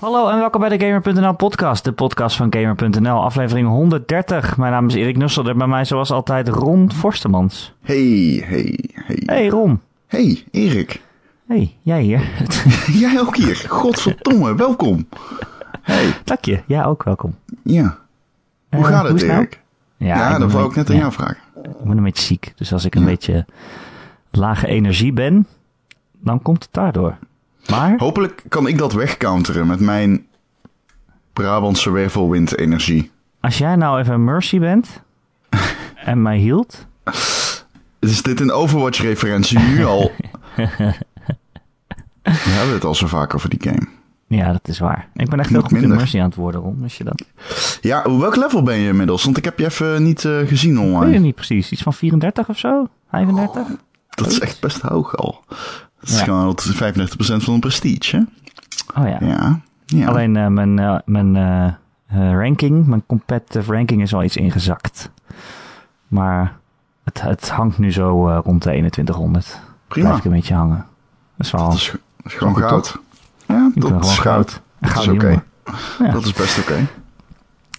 Hallo en welkom bij de Gamer.nl podcast, de podcast van Gamer.nl, aflevering 130. Mijn naam is Erik Nussel en bij mij zoals altijd Ron Forstemans. Hey, hey, hey. Hey Ron. Hey, Erik. Hey, jij hier. Jij ook hier. Godverdomme, welkom. Hey. Dank je, jij ook welkom. Ja. Hoe Eh, gaat hoe het, het nou? Erik? Ja, dat wou ik net aan ja, jou vragen. Ik ben een beetje ziek, dus als ik een Ja. beetje lage energie ben, dan komt het daardoor. Maar, Hopelijk kan ik dat wegcounteren met mijn Brabantse wervelwind-energie. als jij nou even Mercy bent en mij hield, Is dit een Overwatch-referentie nu al? We hebben het al zo vaak over die game. ja dat is waar. Ik ben echt heel goed in minder. Mercy aan het worden, Ron, wist je dat? Ja, welk level ben je inmiddels? Want ik heb je even niet eh, gezien Ik weet het online. niet precies, iets van 34 of zo? 35? Dat is echt best hoog al. Dat is Ja. gewoon tot 35% van een prestige, hè? Oh ja. Ja. ja. Alleen eh, mijn, eh, mijn eh, ranking, mijn competitive ranking is al iets ingezakt. Maar het, het hangt nu zo rond de 2100. Prima. Blijf ik een beetje hangen. Dat is wel... Dat is, dat is gewoon goud. Ja, ik dat is goud. Dat is oké. Ja. Dat is best oké.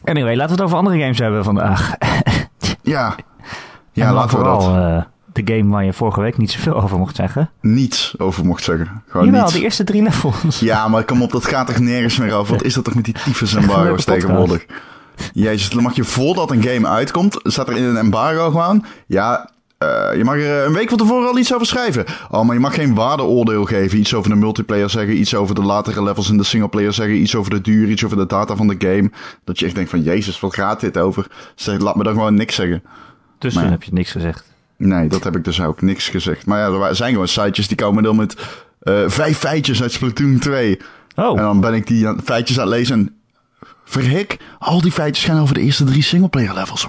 Anyway, laten we het over andere games hebben vandaag. Ja. Ja, laten we dat de game waar je vorige week niet zoveel over mocht zeggen. niets over mocht zeggen. Gewoon Jawel, niets. de eerste drie levels. Ja, maar kom op, dat gaat toch nergens meer over. Wat is dat toch met die tyfus embargo's tegenwoordig? Jezus, dan mag je voordat een game uitkomt, staat er in een embargo gewoon. Ja, eh, je mag er een week van tevoren al iets over schrijven. Oh, maar je mag geen waardeoordeel geven. Iets over de multiplayer zeggen, iets over de latere levels in de singleplayer zeggen, iets over de duur, iets over de data van de game. Dat je echt denkt van, jezus, wat gaat dit over? Zeg, laat me dan gewoon niks zeggen. Dus Maar toen heb je niks gezegd. Nee, dat heb ik dus ook niks gezegd. Maar ja, er zijn gewoon sitejes die komen dan met eh, vijf feitjes uit Splatoon 2. Oh, En dan ben ik die aan- feitjes aan het lezen en... Verhik, al die feitjes gaan over de eerste drie singleplayer levels.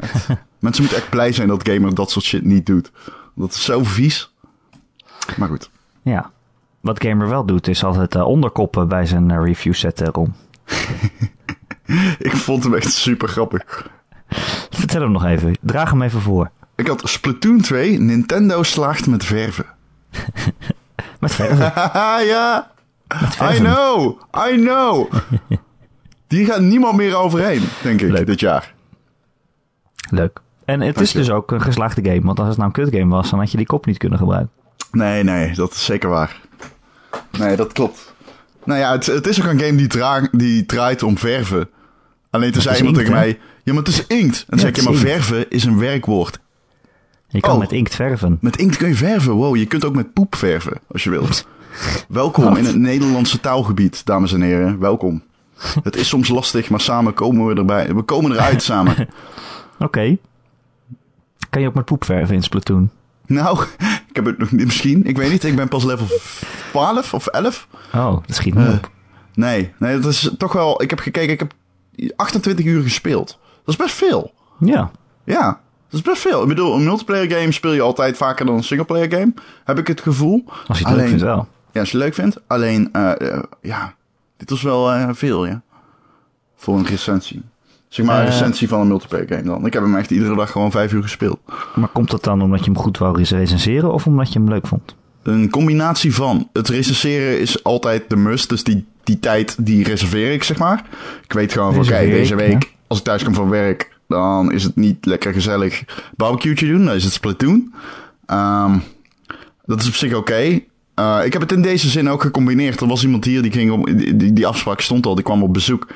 Echt. Mensen moeten echt blij zijn dat Gamer dat soort shit niet doet. Dat is zo vies. Maar goed. ja. Wat Gamer wel doet, is altijd eh, onderkoppen bij zijn eh, review zetten, Ron. Ik vond hem echt super grappig. Vertel hem nog even. Draag hem even voor. Ik had Splatoon 2, Nintendo slaagt met verven. Met verven. Ja. I verven. know, I know. Die gaat niemand meer overheen, denk ik, Leuk. dit jaar. Leuk. En het is dus ook een geslaagde game. Want als het nou een kutgame was, dan had je die kop niet kunnen gebruiken. Nee, nee, dat is zeker waar. Nee, dat klopt. Nou ja, het, het is ook een game die, die draait om verven. Alleen toen zei iemand tegen mij... Ja, maar het is inkt. En het ja, maar inkt. verven is een werkwoord. Je kan Oh. met inkt verven. Met inkt kun je verven. Wow, je kunt ook met poep verven, als je wilt. Welkom Wat? in het Nederlandse taalgebied, dames en heren. Welkom. Het is soms lastig, maar samen komen we erbij. We komen eruit samen. Oké. Kan je ook met poep verven in Splatoon? Nou, ik heb het nog niet misschien. Ik weet niet, ik ben pas level 12 of 11. Oh, dat schiet niet Eh. op. Nee, nee, dat is toch wel... Ik heb gekeken, ik heb 28 uur gespeeld. Dat is best veel. Ja. Ja, dat is best veel. Ik bedoel, een multiplayer game speel je altijd vaker dan een singleplayer game. Heb ik het gevoel. Als je het leuk Alleen- vindt wel. Ja, als je het leuk vindt. Alleen, eh, eh, ja, dit was wel eh, veel, ja. Voor een recensie. Zeg maar een recensie van een multiplayer game dan. Ik heb hem echt iedere dag gewoon vijf uur gespeeld. Maar komt dat dan omdat je hem goed wou recenseren of omdat je hem leuk vond? Een combinatie van. Het recenseren is altijd de must. Dus die, die tijd, die reserveer ik, zeg maar. Ik weet gewoon van, oké, deze week, als ik thuis kom van werk, dan is het niet lekker gezellig barbecue doen. Dan is het Splatoon. Ehm, dat is op zich oké. Eh, ik heb het in deze zin ook gecombineerd. Er was iemand hier die ging op, die, die, die afspraak stond al, die kwam op bezoek.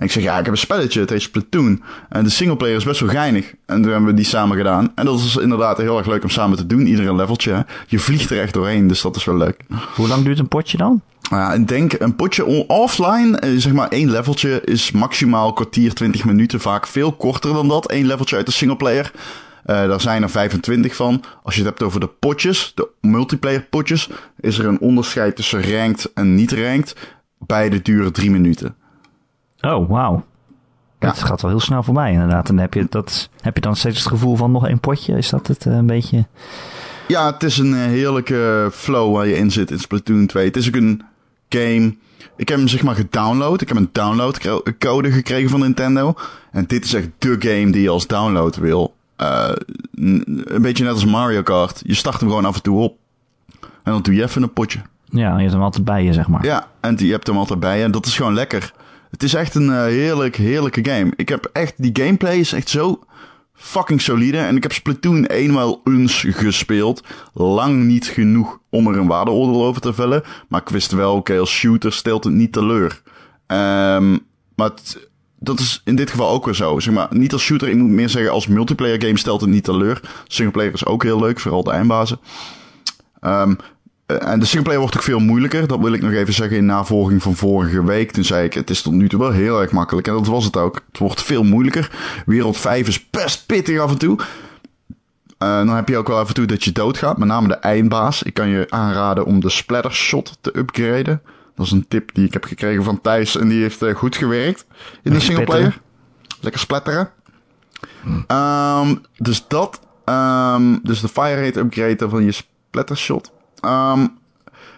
En ik zeg, ja, ik heb een spelletje, het heet Splatoon. En de singleplayer is best wel geinig. En toen hebben we die samen gedaan. En dat is inderdaad heel erg leuk om samen te doen. Ieder een leveltje. hè. Je vliegt er echt doorheen, dus dat is wel leuk. Hoe lang duurt een potje dan? Ja, ik denk een potje offline, eh, zeg maar één leveltje, is maximaal kwartier, 20 minuten. Vaak veel korter dan dat. Eén leveltje uit de singleplayer. Eh daar zijn er 25 van. Als je het hebt over de potjes, de multiplayer potjes, is er een onderscheid tussen ranked en niet ranked. Beide duren drie minuten. Oh, wauw. Ja. Dat gaat wel heel snel voorbij inderdaad. En heb je, dat, heb je dan steeds het gevoel van nog één potje? Is dat het eh, een beetje... Ja, het is een eh, heerlijke flow waar je in zit in Splatoon 2. Het is ook een game. Ik heb hem zeg maar gedownload. Ik heb een downloadcode gekregen van Nintendo. En dit is echt de game die je als download wil. Eh, een beetje net als Mario Kart. Je start hem gewoon af en toe op. En dan doe je even een potje. Ja, je hebt hem altijd bij je, zeg maar. Ja, en die, je hebt hem altijd bij je en dat is gewoon lekker. Het is echt een eh, heerlijk, heerlijke game. Ik heb echt, die gameplay is echt zo fucking solide. En ik heb Splatoon 1 wel eens gespeeld. Lang niet genoeg om er een waardeoordeel over te vellen. Maar ik wist wel, oké, als shooter stelt het niet teleur. Ehm maar dat is in dit geval ook weer zo. Zeg maar, niet als shooter, ik moet meer zeggen als multiplayer game stelt het niet teleur. Singleplayer is ook heel leuk, vooral de eindbazen. Eh, en de singleplayer wordt ook veel moeilijker. Dat wil ik nog even zeggen in navolging van vorige week. Toen zei ik, het is tot nu toe wel heel erg makkelijk. En dat was het ook. Het wordt veel moeilijker. Wereld 5 is best pittig af en toe. Eh, dan heb je ook wel af en toe dat je doodgaat. Met name de eindbaas. Ik kan je aanraden om de splatter shot te upgraden. Dat is een tip die ik heb gekregen van Thijs. En die heeft eh, goed gewerkt in de singleplayer. Lekker splatteren. Ehm, dus dat. ehm, dus de fire rate upgrade van je splatter shot. Ehm,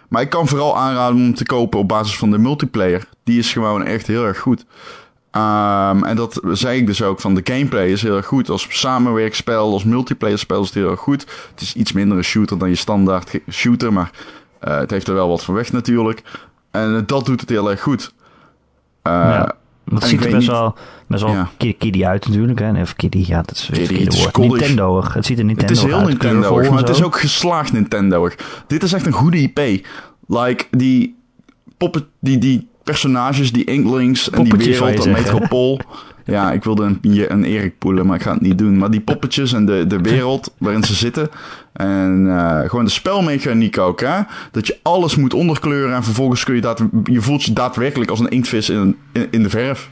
maar ik kan vooral aanraden om te kopen op basis van de multiplayer. Die is gewoon echt heel erg goed. Ehm, en dat zei ik dus ook van de gameplay is heel erg goed. Als samenwerkspel, als multiplayer spel is het heel erg goed. Het is iets minder een shooter dan je standaard shooter, maar eh, het heeft er wel wat van weg natuurlijk. En dat doet het heel erg goed. Eh, Ja. Dat en ziet er best wel, best wel kiddy uit natuurlijk. Hè? Of ja, dat is weer het woord. college. Nintendo. Het ziet er Nintendo Het is heel uit. Nintendo, maar en het is ook geslaagd Nintendo. Dit is echt een goede IP. Like die poppen, die, die personages, die Inklings en die wereld, dat zeggen. metropool. Ja, ik wilde een, een Erik poelen, maar ik ga het niet doen. Maar die poppetjes en de, de wereld waarin ze zitten. En eh, gewoon de spelmechaniek ook, hè. Dat je alles moet onderkleuren en vervolgens kun je daad, je voelt je daadwerkelijk als een inktvis in, in, in de verf.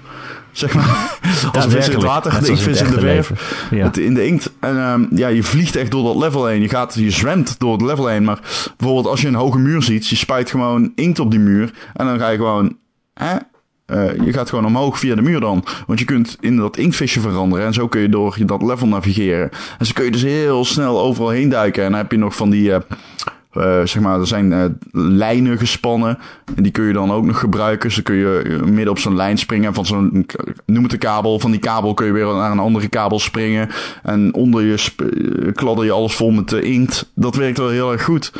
Zeg maar. Als een vis in het water, de inktvis in de verf. Ja. In de inkt. En ehm, ja, je vliegt echt door dat level heen. Je, gaat, je zwemt door het level heen. Maar bijvoorbeeld als je een hoge muur ziet, je spuit gewoon inkt op die muur. En dan ga je gewoon... Hè? Eh, je gaat gewoon omhoog via de muur dan. Want je kunt in dat inktvisje veranderen. En zo kun je door dat level navigeren. En zo kun je dus heel snel overal heen duiken. En dan heb je nog van die... eh, eh, zeg maar, er zijn lijnen gespannen. En die kun je dan ook nog gebruiken. Dus kun je midden op zo'n lijn springen. Van zo'n, noem het een kabel. Van die kabel kun je weer naar een andere kabel springen. En onder je kladder je alles vol met eh, inkt. Dat werkt wel heel erg goed.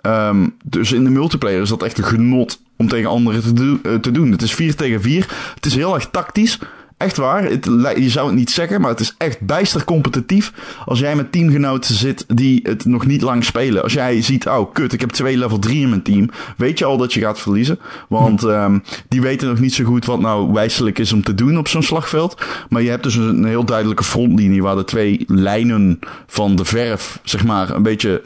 Ehm, dus in de multiplayer is dat echt een genot om tegen anderen te, do- eh, te doen. Het is 4 tegen 4. Het is heel erg tactisch. Echt waar. Het, je zou het niet zeggen, maar het is echt bijster competitief. Als jij met teamgenoten zit die het nog niet lang spelen. Als jij ziet, oh kut, ik heb twee level 3 in mijn team. Weet je al dat je gaat verliezen. Want ehm, die weten nog niet zo goed wat nou wijselijk is om te doen op zo'n slagveld. Maar je hebt dus een heel duidelijke frontlinie waar de twee lijnen van de verf, zeg maar, een beetje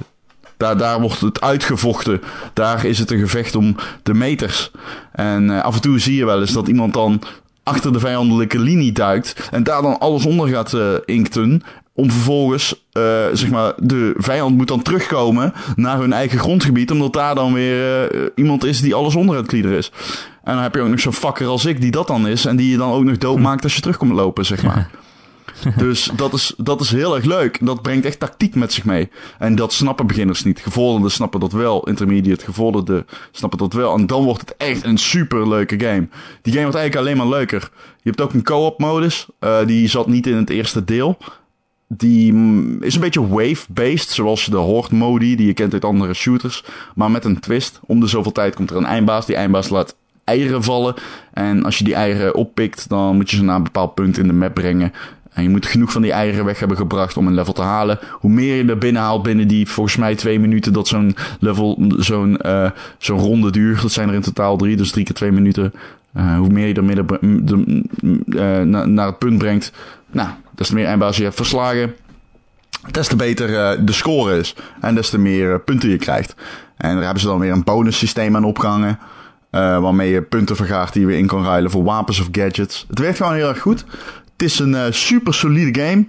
daar, wordt het uitgevochten. Daar is het een gevecht om de meters. En eh, af en toe zie je wel eens dat iemand dan achter de vijandelijke linie duikt. En daar dan alles onder gaat eh, inkten. Om vervolgens, eh, zeg maar, de vijand moet dan terugkomen naar hun eigen grondgebied. Omdat daar dan weer iemand is die alles onder het klieder is. En dan heb je ook nog zo'n fucker als ik die dat dan is. En die je dan ook nog doodmaakt als je terug komt lopen, zeg maar. Dus dat is, dat is heel erg leuk. Dat brengt echt tactiek met zich mee. En dat snappen beginners niet. Gevorderden snappen dat wel. Intermediate gevorderden snappen dat wel. En dan wordt het echt een super leuke game. Die game wordt eigenlijk alleen maar leuker. Je hebt ook een co-op modus. Eh, die zat niet in het eerste deel. Die mm, is een beetje wave-based, zoals de Horde modi die je kent uit andere shooters. Maar met een twist. Om de zoveel tijd komt er een eindbaas. Die eindbaas laat eieren vallen. En als je die eieren oppikt, dan moet je ze naar een bepaald punt in de map brengen. En je moet genoeg van die eieren weg hebben gebracht om een level te halen. Hoe meer je er binnen haalt binnen die volgens mij twee minuten dat zo'n level, zo'n eh, zo'n ronde duurt. Dat zijn er in totaal drie, dus drie keer twee minuten. Eh, hoe meer je er midden, eh, na- naar het punt brengt, nou, des te meer eindbaas je hebt verslagen. Des te beter de score is. En des te meer punten je krijgt. En daar hebben ze dan weer een bonus systeem aan opgehangen. eh, waarmee je punten vergaart die je weer in kan ruilen voor wapens of gadgets. Het werkt gewoon heel erg goed. Het is een eh, super solide game.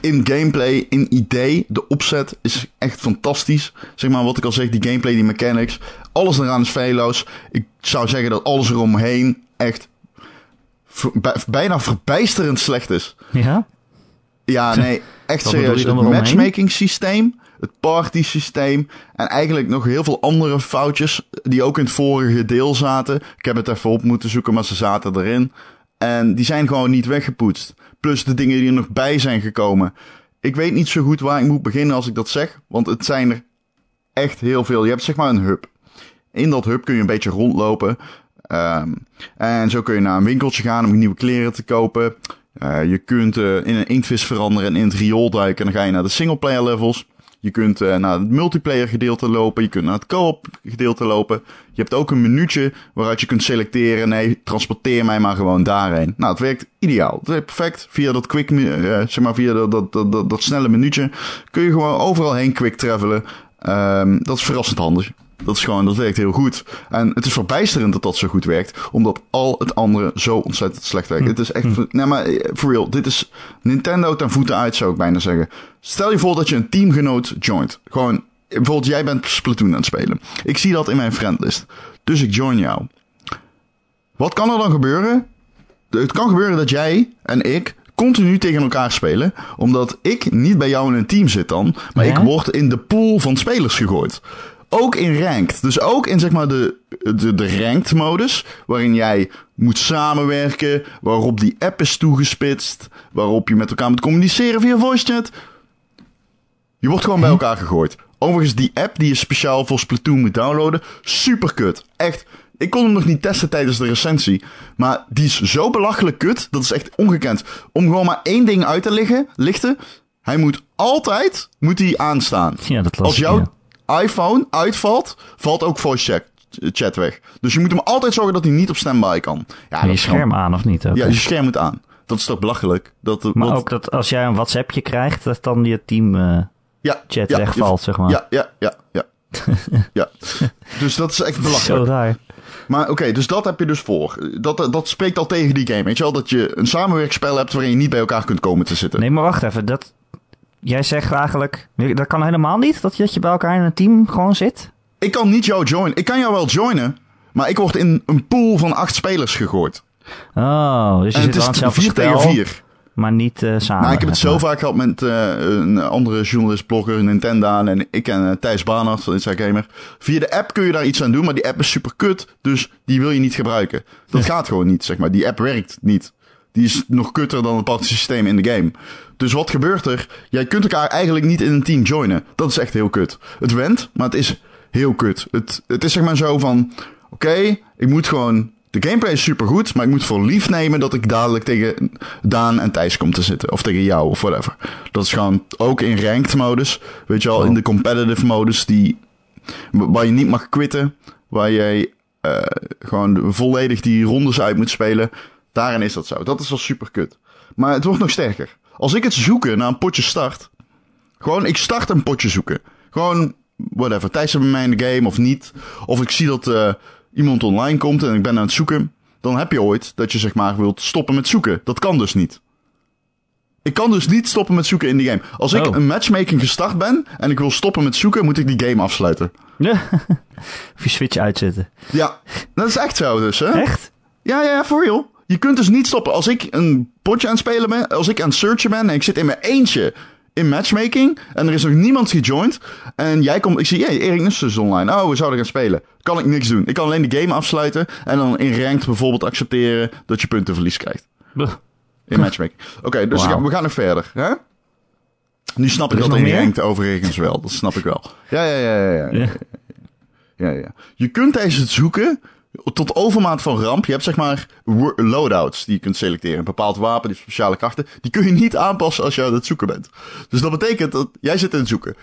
In gameplay, in idee, de opzet is echt fantastisch. Zeg maar wat ik al zeg, die gameplay, die mechanics. Alles eraan is feilloos. Ik zou zeggen dat alles eromheen echt bijna verbijsterend slecht is. Ja? Ja, nee, echt serieus. Het matchmaking systeem, het party systeem en eigenlijk nog heel veel andere foutjes die ook in het vorige deel zaten. Ik heb het even op moeten zoeken, maar ze zaten erin. En die zijn gewoon niet weggepoetst. Plus de dingen die er nog bij zijn gekomen. Ik weet niet zo goed waar ik moet beginnen als ik dat zeg, want het zijn er echt heel veel. Je hebt zeg maar een hub. In dat hub kun je een beetje rondlopen. Ehm, en zo kun je naar een winkeltje gaan om nieuwe kleren te kopen. Eh, je kunt eh, in een inktvis veranderen en in het riool duiken. En dan ga je naar de singleplayer levels. Je kunt uh, naar het multiplayer gedeelte lopen. Je kunt naar het co-op gedeelte lopen. Je hebt ook een minuutje waaruit je kunt selecteren. Nee, transporteer mij maar gewoon daarheen. Nou, het werkt ideaal. Het werkt perfect. Via dat quick, uh, zeg maar, via dat, dat, dat, dat, snelle minuutje kun je gewoon overal heen quick travelen. Um, dat is verrassend handig. Dat is gewoon, dat werkt heel goed. En het is verbijsterend dat dat zo goed werkt, omdat al het andere zo ontzettend slecht werkt. Hm. Het is echt, hm. nee maar, eh, for real, dit is Nintendo ten voeten uit, zou ik bijna zeggen. Stel je voor dat je een teamgenoot joint. Gewoon, bijvoorbeeld jij bent Splatoon aan het spelen. Ik zie dat in mijn friendlist. Dus ik join jou. Wat kan er dan gebeuren? Het kan gebeuren dat jij en ik continu tegen elkaar spelen. Omdat ik niet bij jou in een team zit dan. Maar ik word in de pool van spelers gegooid. Ook in ranked. Dus ook in zeg maar de, de, de ranked modus. Waarin jij moet samenwerken. Waarop die app is toegespitst. Waarop je met elkaar moet communiceren via voice chat. Je wordt gewoon bij elkaar gegooid. Overigens, die app die je speciaal voor Splatoon moet downloaden. Super kut. Echt. Ik kon hem nog niet testen tijdens de recensie. Maar die is zo belachelijk kut. Dat is echt ongekend. Om gewoon maar één ding uit te liggen, lichten. Hij moet altijd moet hij aanstaan. Ja, dat Als jouw iPhone uitvalt, valt ook voice chat weg. Dus je moet hem altijd zorgen dat hij niet op standby kan. Ja, je scherm aan of niet? Ja, je scherm moet aan. Dat is toch belachelijk? Dat, maar ook dat als jij een WhatsAppje krijgt, dat dan je team uh, ja, chat wegvalt, zeg maar. Ja, ja, ja, ja. ja. Dus dat is echt belachelijk. Zo raar. Maar oké, dus dat heb je dus voor. Dat, dat spreekt al tegen die game. Weet je wel, dat je een samenwerkspel hebt waarin je niet bij elkaar kunt komen te zitten. Nee, maar wacht even. Dat, jij zegt eigenlijk, dat kan helemaal niet, dat je, dat je bij elkaar in een team gewoon zit? Ik kan niet jou joinen. Ik kan jou wel joinen, maar ik word in een pool van acht spelers gegooid. Oh, dus je en zit het is vier tegen vier. Maar niet uh, samen. Nou, ik heb het zo vaak gehad met uh, een andere journalist, blogger, Nintendo en ik en uh, Thijs Barnard van Inside Gamer. Via de app kun je daar iets aan doen, maar die app is super kut, dus die wil je niet gebruiken. Dat gaat gewoon niet, zeg maar. Die app werkt niet. Die is nog kutter dan het partysysteem in de game. Dus wat gebeurt er? Jij kunt elkaar eigenlijk niet in een team joinen. Dat is echt heel kut. Het went, maar het is heel kut. Het, het is zeg maar zo van: oké, ik moet gewoon. De gameplay is super goed, maar ik moet voor lief nemen dat ik dadelijk tegen Daan en Thijs kom te zitten. Of tegen jou, of whatever. Dat is gewoon ook in ranked modus. Weet je wel, in de competitive modus, die, waar je niet mag quitten. Waar jij uh, gewoon volledig die rondes uit moet spelen. Daarin is dat zo. Dat is wel super kut. Maar het wordt nog sterker. Als ik het zoeken naar een potje start. Gewoon, ik start een potje zoeken. Gewoon, whatever. Tijdens bij mij in de game of niet. Of ik zie dat uh, iemand online komt en ik ben aan het zoeken. Dan heb je ooit dat je zeg maar wilt stoppen met zoeken. Dat kan dus niet. Ik kan dus niet stoppen met zoeken in die game. Als ik oh. een matchmaking gestart ben en ik wil stoppen met zoeken, moet ik die game afsluiten. Ja. of je switch uitzetten. Ja, dat is echt zo dus, hè? Echt? Ja, ja, voor jou. Je kunt dus niet stoppen. Als ik een potje aan het spelen ben, als ik aan het searchen ben en ik zit in mijn eentje in matchmaking en er is nog niemand gejoined en jij komt, ik zie, hey, Erik Nussen is online. Oh, we zouden gaan spelen. Kan ik niks doen. Ik kan alleen de game afsluiten en dan in ranked bijvoorbeeld accepteren dat je puntenverlies krijgt. In matchmaking. Oké, dus we gaan nog verder. Hè? Nu snap ik dat in ranked overigens wel. Dat snap ik wel. Ja, ja, ja, ja. ja. ja, ja. Je kunt tijdens het zoeken tot overmaat van ramp. Je hebt zeg maar loadouts die je kunt selecteren. Een bepaald wapen, die speciale krachten. Die kun je niet aanpassen als je aan het zoeken bent. Dus dat betekent dat jij zit in het zoeken.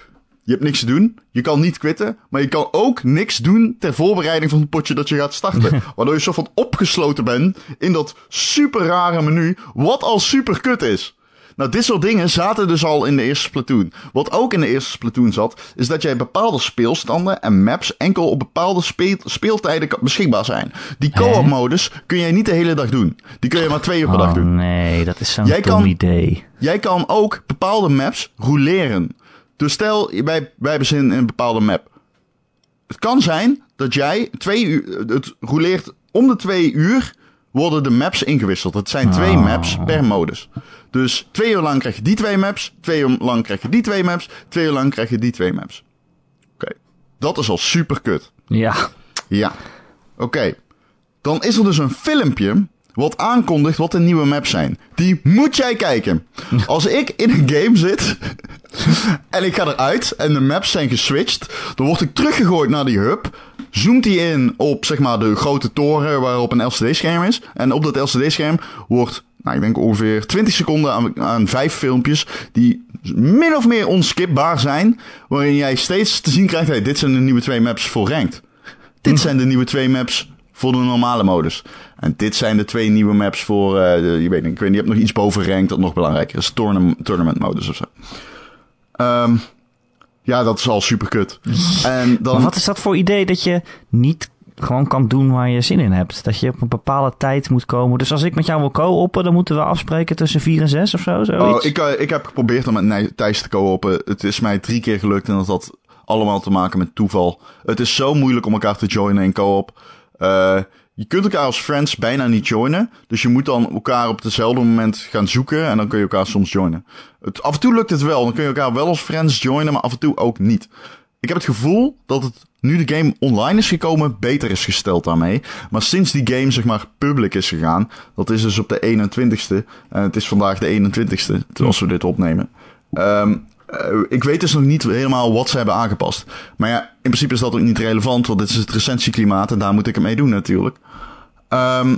Je hebt niks te doen. Je kan niet quitten. Maar je kan ook niks doen ter voorbereiding van het potje dat je gaat starten. Waardoor je zo van opgesloten bent in dat super rare menu. Wat al super kut is. Nou, dit soort dingen zaten dus al in de eerste Splatoon. Wat ook in de eerste Splatoon zat, is dat jij bepaalde speelstanden en maps enkel op bepaalde speeltijden beschikbaar zijn. Die co-op modus kun jij niet de hele dag doen. Die kun je maar twee uur per dag oh, doen. nee, dat is zo'n dom kan, idee. Jij kan ook bepaalde maps rouleren. Dus stel, wij, wij hebben zin in een bepaalde map. Het kan zijn dat jij twee uur, het rouleert om de twee uur worden de maps ingewisseld. Het zijn twee oh. maps per modus. Dus twee uur lang krijg je die twee maps. Twee uur lang krijg je die twee maps. Twee uur lang krijg je die twee maps. Oké. Dat is al super kut. Ja. Ja. Oké. Dan is er dus een filmpje wat aankondigt wat de nieuwe maps zijn. Die moet jij kijken. Als ik in een game zit en ik ga eruit en de maps zijn geswitcht, dan word ik teruggegooid naar die hub. Zoomt hij in op zeg maar de grote toren waarop een LCD-scherm is. En op dat LCD-scherm wordt, nou, ik denk ongeveer 20 seconden aan, aan vijf filmpjes die min of meer onskipbaar zijn. Waarin jij steeds te zien krijgt, hey, dit zijn de nieuwe twee maps voor ranked. Dit zijn de nieuwe twee maps voor de normale modus. En dit zijn de twee nieuwe maps voor, eh, de- je weet niet, ik weet niet, je hebt nog iets boven ranked dat nog belangrijker is. Tournament, tournament modus of zo. Ehm, ja, dat is al super kut. En dan, Maar wat is dat voor idee dat je niet gewoon kan doen waar je zin in hebt? Dat je op een bepaalde tijd moet komen. Dus als ik met jou wil co-oppen, dan moeten we afspreken tussen 4 en 6 of zo? Zoiets? Oh, ik, eh, ik heb geprobeerd om met Thijs te co-oppen. Het is mij drie keer gelukt en dat had allemaal te maken met toeval. Het is zo moeilijk om elkaar te joinen in co-op. Eh, je kunt elkaar als friends bijna niet joinen. Dus je moet dan elkaar op hetzelfde moment gaan zoeken en dan kun je elkaar soms joinen. Het, af en toe lukt het wel. Dan kun je elkaar wel als friends joinen, maar af en toe ook niet. Ik heb het gevoel dat het nu de game online is gekomen, beter is gesteld daarmee. Maar sinds die game zeg maar public is gegaan, dat is dus op de 21ste. En het is vandaag de 21ste, als we dit opnemen. Ehm, eh, ik weet dus nog niet helemaal wat ze hebben aangepast. Maar ja, in principe is dat ook niet relevant, want dit is het recensieklimaat en daar moet ik het mee doen natuurlijk. Ehm,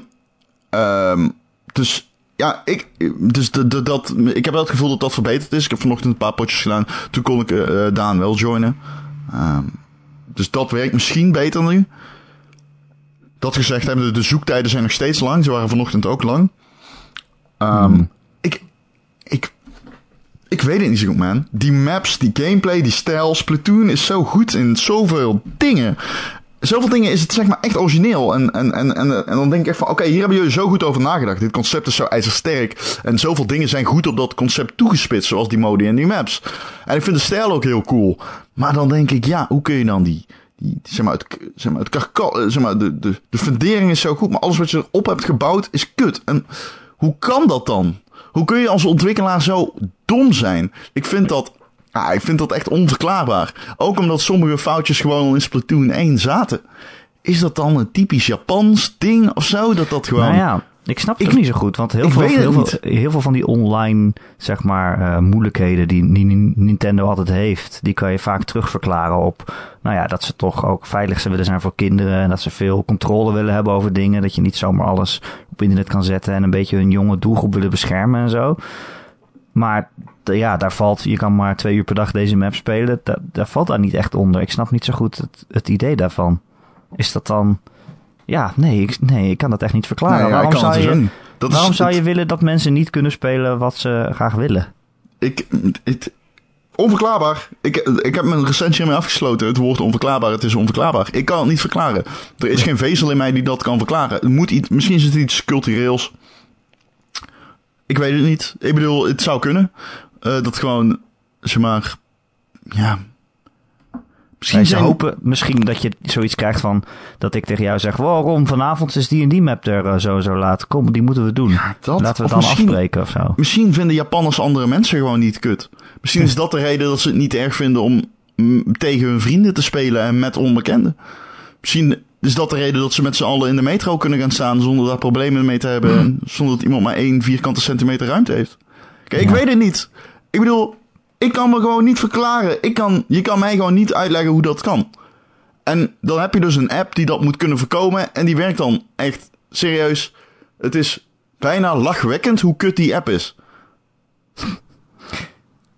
ehm, dus ja, ik, dus de, de, dat, ik heb wel het gevoel dat dat verbeterd is. Ik heb vanochtend een paar potjes gedaan. Toen kon ik eh, Daan wel joinen. Ehm, dus dat werkt misschien beter nu. Dat gezegd hebben, de, de zoektijden zijn nog steeds lang. Ze waren vanochtend ook lang. Ehm, ik, ik, ik weet het niet zo goed, man. Die maps, die gameplay, die stijl. Splatoon is zo goed in zoveel dingen. Zoveel dingen is het zeg maar echt origineel. En, en, en, en, en dan denk ik echt van, oké, hier hebben jullie zo goed over nagedacht. Dit concept is zo ijzersterk. En zoveel dingen zijn goed op dat concept toegespitst. Zoals die modi en die maps. En ik vind de stijl ook heel cool. Maar dan denk ik, ja, hoe kun je dan die... die zeg maar, het, zeg maar, het karka- eh, zeg maar, de, de, de fundering is zo goed. Maar alles wat je erop hebt gebouwd is kut. En hoe kan dat dan? Hoe kun je als ontwikkelaar zo dom zijn? Ik vind dat, ah, ik vind dat echt onverklaarbaar. Ook omdat sommige foutjes gewoon al in Splatoon 1 zaten. Is dat dan een typisch Japans ding of zo? Dat dat gewoon... Nou ja, ik snap het Ik- ook niet zo goed. Want heel, veel, heel, veel, niet. heel veel van die online zeg maar, eh, moeilijkheden die, die Nintendo altijd heeft, die kan je vaak terugverklaren op nou ja, dat ze toch ook veilig willen zijn voor kinderen. En dat ze veel controle willen hebben over dingen. Dat je niet zomaar alles op internet kan zetten en een beetje hun jonge doelgroep willen beschermen en zo. Maar ja, daar valt, je kan maar twee uur per dag deze map spelen. Da- daar valt daar niet echt onder. Ik snap niet zo goed het, het idee daarvan. Is dat dan. Ja, nee ik, nee, ik kan dat echt niet verklaren. Ja, waarom zou, dus ook je. Dat waarom zou het- je willen dat mensen niet kunnen spelen wat ze graag willen? Ik, het, onverklaarbaar. Ik, ik heb mijn recensie ermee afgesloten. Het woord onverklaarbaar, het is onverklaarbaar. Ik kan het niet verklaren. Er is geen vezel in mij die dat kan verklaren. Het moet iets, misschien is het iets cultureels. Ik weet het niet. Ik bedoel, het zou kunnen. Eh, dat gewoon, zeg maar, ja. Misschien ze zijn- hopen misschien dat je zoiets krijgt van dat ik tegen jou zeg: Waarom vanavond is die en die map er eh, zo zo laat? Kom, die moeten we doen. dat. Laten we het dan misschien- afspreken of zo. Misschien vinden Japanners andere mensen gewoon niet kut. Misschien is dat de reden dat ze het niet erg vinden om tegen hun vrienden te spelen en met onbekenden. Misschien is dat de reden dat ze met z'n allen in de metro kunnen gaan staan zonder daar problemen mee te hebben. En zonder dat iemand maar één vierkante centimeter ruimte heeft. Kijk, ik weet het niet. Ik bedoel, ik kan me gewoon niet verklaren. Ik kan, je kan mij gewoon niet uitleggen hoe dat kan. En dan heb je dus een app die dat moet kunnen voorkomen. En die werkt dan echt serieus. Het is bijna lachwekkend hoe kut die app is.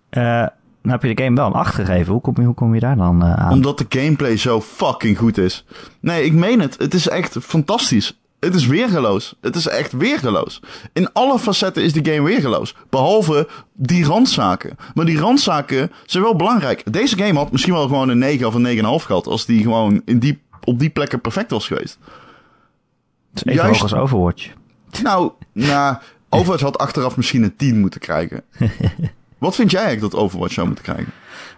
Eh, dan heb je de game wel een 8 gegeven. Hoe kom je, hoe kom je daar dan eh, aan? Omdat de gameplay zo fucking goed is. Nee, ik meen het. Het is echt fantastisch. Het is weergeloos. Het is echt weergeloos. In alle facetten is de game weergeloos. Behalve die randzaken. Maar die randzaken zijn wel belangrijk. Deze game had misschien wel gewoon een 9 of een 9,5 gehad. Als die gewoon in die, op die plekken perfect was geweest. Het is even juist- hoog als Overwatch. Nou, nou Overwatch had achteraf misschien een 10 moeten krijgen. Wat vind jij eigenlijk dat Overwatch zou moeten krijgen?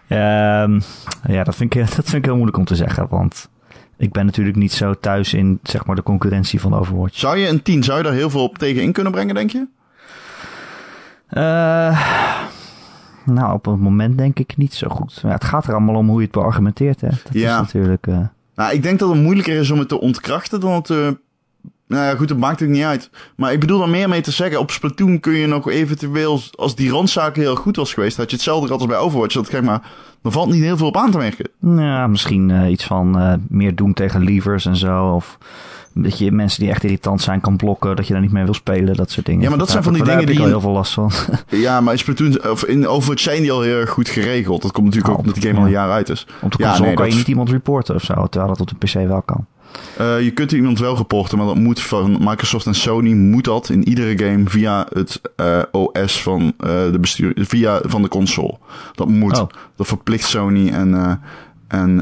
Ehm, ja, dat vind, ik, dat vind ik heel moeilijk om te zeggen. Want ik ben natuurlijk niet zo thuis in zeg maar, de concurrentie van Overwatch. Zou je een 10, zou je daar heel veel op tegen in kunnen brengen, denk je? Eh, nou, op het moment denk ik niet zo goed. Ja, het gaat er allemaal om hoe je het beargumenteert. Hè. Dat Ja. is natuurlijk... eh, Nou, ik denk dat het moeilijker is om het te ontkrachten dan het te Nou ja, goed, dat maakt het niet uit. Maar ik bedoel er meer mee te zeggen. Op Splatoon kun je nog eventueel, als die randzaak heel goed was geweest, had je hetzelfde gehad als bij Overwatch. Dat kijk maar, er valt niet heel veel op aan te merken. Ja, misschien eh, iets van eh, meer doen tegen levers en zo. Of dat je mensen die echt irritant zijn kan blokken. Dat je daar niet mee wil spelen. Dat soort dingen. Ja, maar dat zijn van die daar dingen heb ik die- al heel veel last van. Ja, maar in Splatoon, of in Overwatch zijn die al heel erg goed geregeld. Dat komt natuurlijk Oh, ook omdat die game al ja. een jaar uit is. op de Ja, console nee, kan je niet iemand reporten of zo. Terwijl dat op de PC wel kan. Eh, je kunt iemand wel reporten, maar dat moet van Microsoft en Sony moet dat in iedere game via het eh, OS van eh, de bestuur, via van de console. Dat moet. Oh. Dat verplicht Sony en, en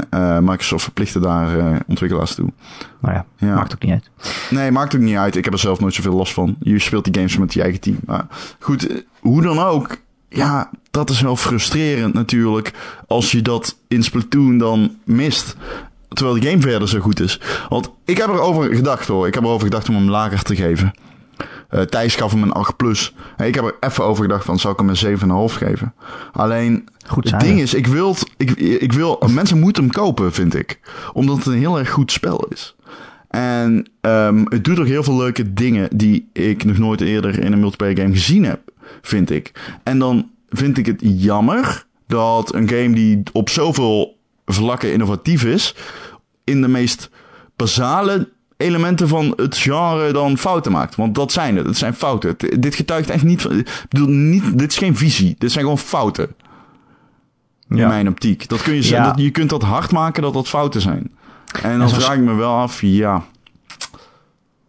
Microsoft verplichten daar ontwikkelaars toe. Nou ja, Ja. maakt ook niet uit. Nee, maakt ook niet uit. Ik heb er zelf nooit zoveel last van. Je speelt die games met je eigen team. Maar goed, hoe dan ook. Ja, dat is wel frustrerend natuurlijk. Als je dat in Splatoon dan mist. Terwijl de game verder zo goed is. Want ik heb erover gedacht hoor. Ik heb erover gedacht om hem lager te geven. Eh Thijs gaf hem een 8 plus. Hey, ik heb er even over gedacht van, zou ik hem een 7,5 geven? Alleen, Goed het ding is, ik wil, ik, ik wil, mensen moeten hem kopen, vind ik. Omdat het een heel erg goed spel is. En ehm, het doet ook heel veel leuke dingen die ik nog nooit eerder in een multiplayer game gezien heb, vind ik. En dan vind ik het jammer dat een game die op zoveel vlakken innovatief is, in de meest basale elementen van het genre dan fouten maakt. Want dat zijn het. Het zijn fouten. Dit getuigt echt niet van... Ik bedoel, niet, dit is geen visie. Dit zijn gewoon fouten. In Ja. mijn optiek. Dat kun je, Ja. dat, je kunt dat hard maken dat dat fouten zijn. En dan vraag ik me wel af, ja...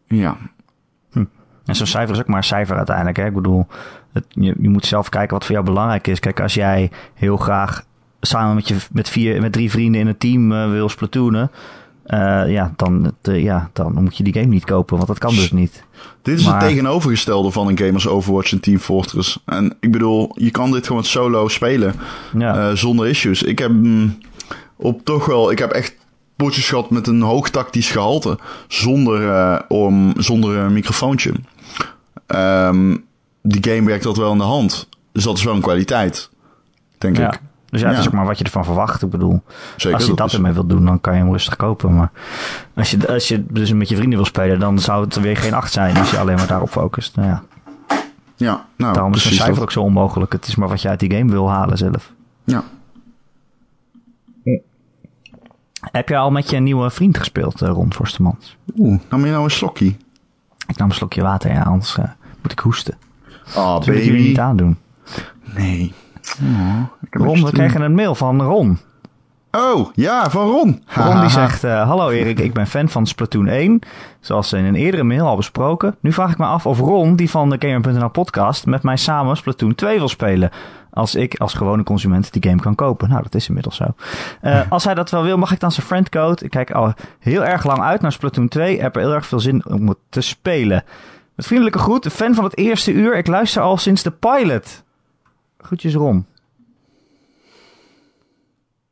Ja. En zo'n cijfer is ook maar een cijfer uiteindelijk. Hè? Ik bedoel, het, je, je moet zelf kijken wat voor jou belangrijk is. Kijk, als jij heel graag samen met, je, met, vier, met drie vrienden in een team eh, wil splatoonen... eh, ja, dan, eh, ja, dan moet je die game niet kopen, want dat kan dus niet. Dit is Maar- het tegenovergestelde van een game als Overwatch en Team Fortress. En ik bedoel, je kan dit gewoon solo spelen. Ja, zonder issues. Ik heb mm, op toch wel, ik heb echt potjes gehad met een hoog tactisch gehalte. Zonder, om, zonder een microfoontje. Ehm, die game werkt dat wel in de hand. Dus dat is wel een kwaliteit. Denk ja. ik. Dus ja, het is ook maar wat je ervan verwacht. Ik bedoel, Zeker. als je dat is- ermee wilt doen, dan kan je hem rustig kopen. Maar als je, als je dus met je vrienden wil spelen, dan zou het weer geen acht zijn als je alleen maar daarop focust. Nou ja, Ja, nou, daarom is een cijfer dat. ook zo onmogelijk. Het is maar wat je uit die game wil halen zelf. Ja. Heb je al met je nieuwe vriend gespeeld, eh, Ron Forstemans? Oeh, nam je nou een slokje? Ik nam een slokje water, ja, anders eh, moet ik hoesten. Ah, Dat wil ik jullie baby. niet aandoen. Nee. Ik Ron, we kregen een mail van Ron. Oh, ja, van Ron. Ron die zegt, eh, hallo Erik, ik ben fan van Splatoon 1. Zoals in een eerdere mail al besproken. Nu vraag ik me af of Ron, die van de Gamer.nl podcast, met mij samen Splatoon 2 wil spelen. Als ik als gewone consument die game kan kopen. Nou, dat is inmiddels zo. Eh, als hij dat wel wil, mag ik dan zijn friendcode? Ik kijk al heel erg lang uit naar Splatoon 2. Heb er heel erg veel zin om het te spelen. Met vriendelijke groet, fan van het eerste uur. Ik luister al sinds de pilot. Groetjes Ron.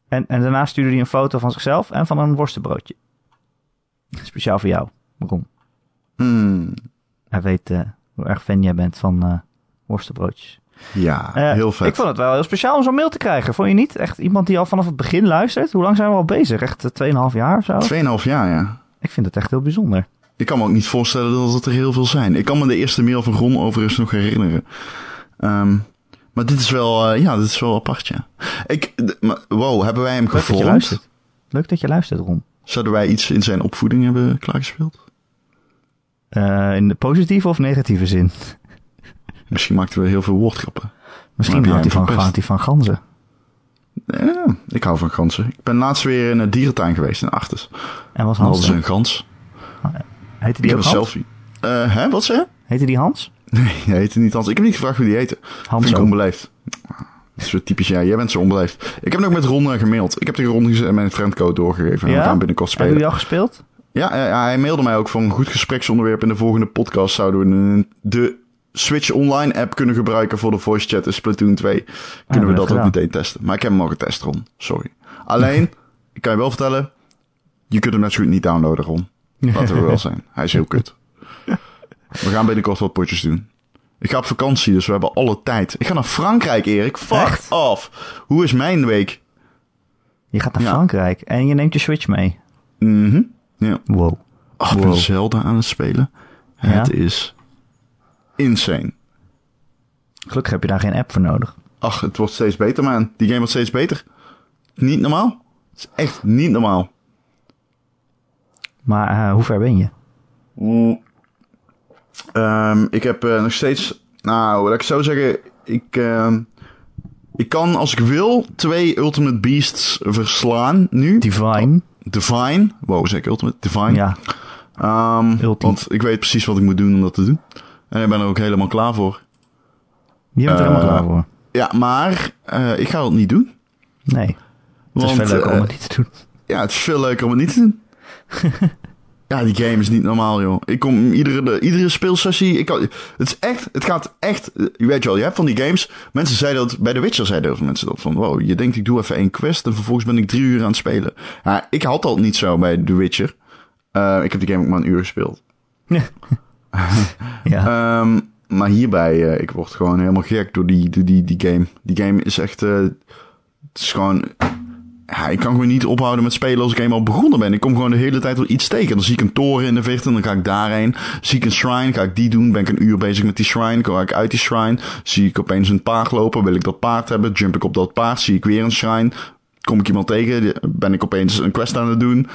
En, en daarna stuurde hij een foto van zichzelf en van een worstenbroodje. Speciaal voor jou, Ron. Hmm, Hij weet eh, hoe erg fan jij bent van eh worstenbroodjes. ja, Eh, heel vet. Ik vond het wel heel speciaal om zo'n mail te krijgen. Vond je niet? Echt iemand die al vanaf het begin luistert. Hoe lang zijn we al bezig? Echt eh, 2,5 jaar of zo? 2,5 jaar, ja. Ik vind het echt heel bijzonder. Ik kan me ook niet voorstellen dat het er heel veel zijn. Ik kan me de eerste mail van Ron overigens nog herinneren. Ehm, maar dit is wel, eh, ja, dit is wel apart, ja. Ik, wow, hebben wij hem Leuk dat. Leuk dat je luistert, Ron. Zouden wij iets in zijn opvoeding hebben klaargespeeld? Eh, in de positieve of negatieve zin? Misschien maakten we heel veel woordgrappen. Misschien houdt hij van, verpest. houdt hij van ganzen. Ja, ik hou van ganzen. Ik ben laatst weer in een dierentuin geweest in Achters. En was Hans ze er? een gans. Heette Ik die heb ook een Hans? selfie. Eh, hè, wat zei? Heette die Hans? Nee, hij heette niet Hans. Ik heb niet gevraagd hoe die heette. Hans Vind ik onbeleefd. Dat is zo typisch, ja. Jij bent zo onbeleefd. Ik heb nog met Ron eh, gemaild. Ik heb tegen Ron mijn friendcode doorgegeven. En we gaan binnenkort Hebben spelen. jullie al gespeeld? Ja, hij mailde mij ook van een goed gespreksonderwerp. In de volgende podcast zouden we de Switch Online app kunnen gebruiken voor de voice chat in Splatoon 2. Kunnen we dat we ook gedaan. meteen testen. Maar ik heb hem al getest, Ron. Sorry. Alleen, ik kan je wel vertellen, je kunt hem net zo goed niet downloaden, Ron. Laten we wel zijn. Hij is heel kut. We gaan binnenkort wat potjes doen. Ik ga op vakantie, dus we hebben alle tijd. Ik ga naar Frankrijk, Erik. Fuck Echt? off. Hoe is mijn week? Je gaat naar Ja. Frankrijk en je neemt je Switch mee. Mhm. Ja. Wow. Oh, ik ben. Zelda aan het spelen. Ja? Het is insane. Gelukkig heb je daar geen app voor nodig. Ach, het wordt steeds beter, man. Die game wordt steeds beter. Niet normaal. Het is echt niet normaal. Maar eh, hoe ver ben je? Ehm, ik heb eh, nog steeds... Nou, laat ik zo zeggen. Ik, ehm, ik kan, als ik wil, twee Ultimate Beasts verslaan nu. Divine. Divine. Wow, zeg ik Ultimate? Divine. Ja, Ultimate. want ik weet precies wat ik moet doen om dat te doen. En ik ben er ook helemaal klaar voor. je bent er Eh, helemaal klaar voor. Ja, maar eh, ik ga het niet doen. Nee, het is veel leuker om eh, het niet te doen. Ja, het is veel leuker om het niet te doen. ja, die game is niet normaal, joh. Ik kom iedere, de- iedere speelsessie... Ik kan, het is echt... Het gaat echt... Je weet je wel, je hebt van die games... Mensen zeiden dat... Bij The Witcher zeiden heel veel mensen dat van... Wow, je denkt ik doe even één quest... En vervolgens ben ik drie uur aan het spelen. Ja, ik had dat niet zo bij The Witcher. Eh, ik heb die game ook maar een uur gespeeld. ja. Ehm, maar hierbij, eh, ik word gewoon helemaal gek door die, die, die game. Die game is echt, eh, het is gewoon, ja, ik kan gewoon niet ophouden met spelen als ik eenmaal begonnen ben. Ik kom gewoon de hele tijd wel iets tegen. Dan zie ik een toren in de verte en dan ga ik daarheen. Zie ik een shrine, ga ik die doen. Ben ik een uur bezig met die shrine, kom ik uit die shrine. Zie ik opeens een paard lopen, wil ik dat paard hebben. Jump ik op dat paard, zie ik weer een shrine. Kom ik iemand tegen, ben ik opeens een quest aan het doen.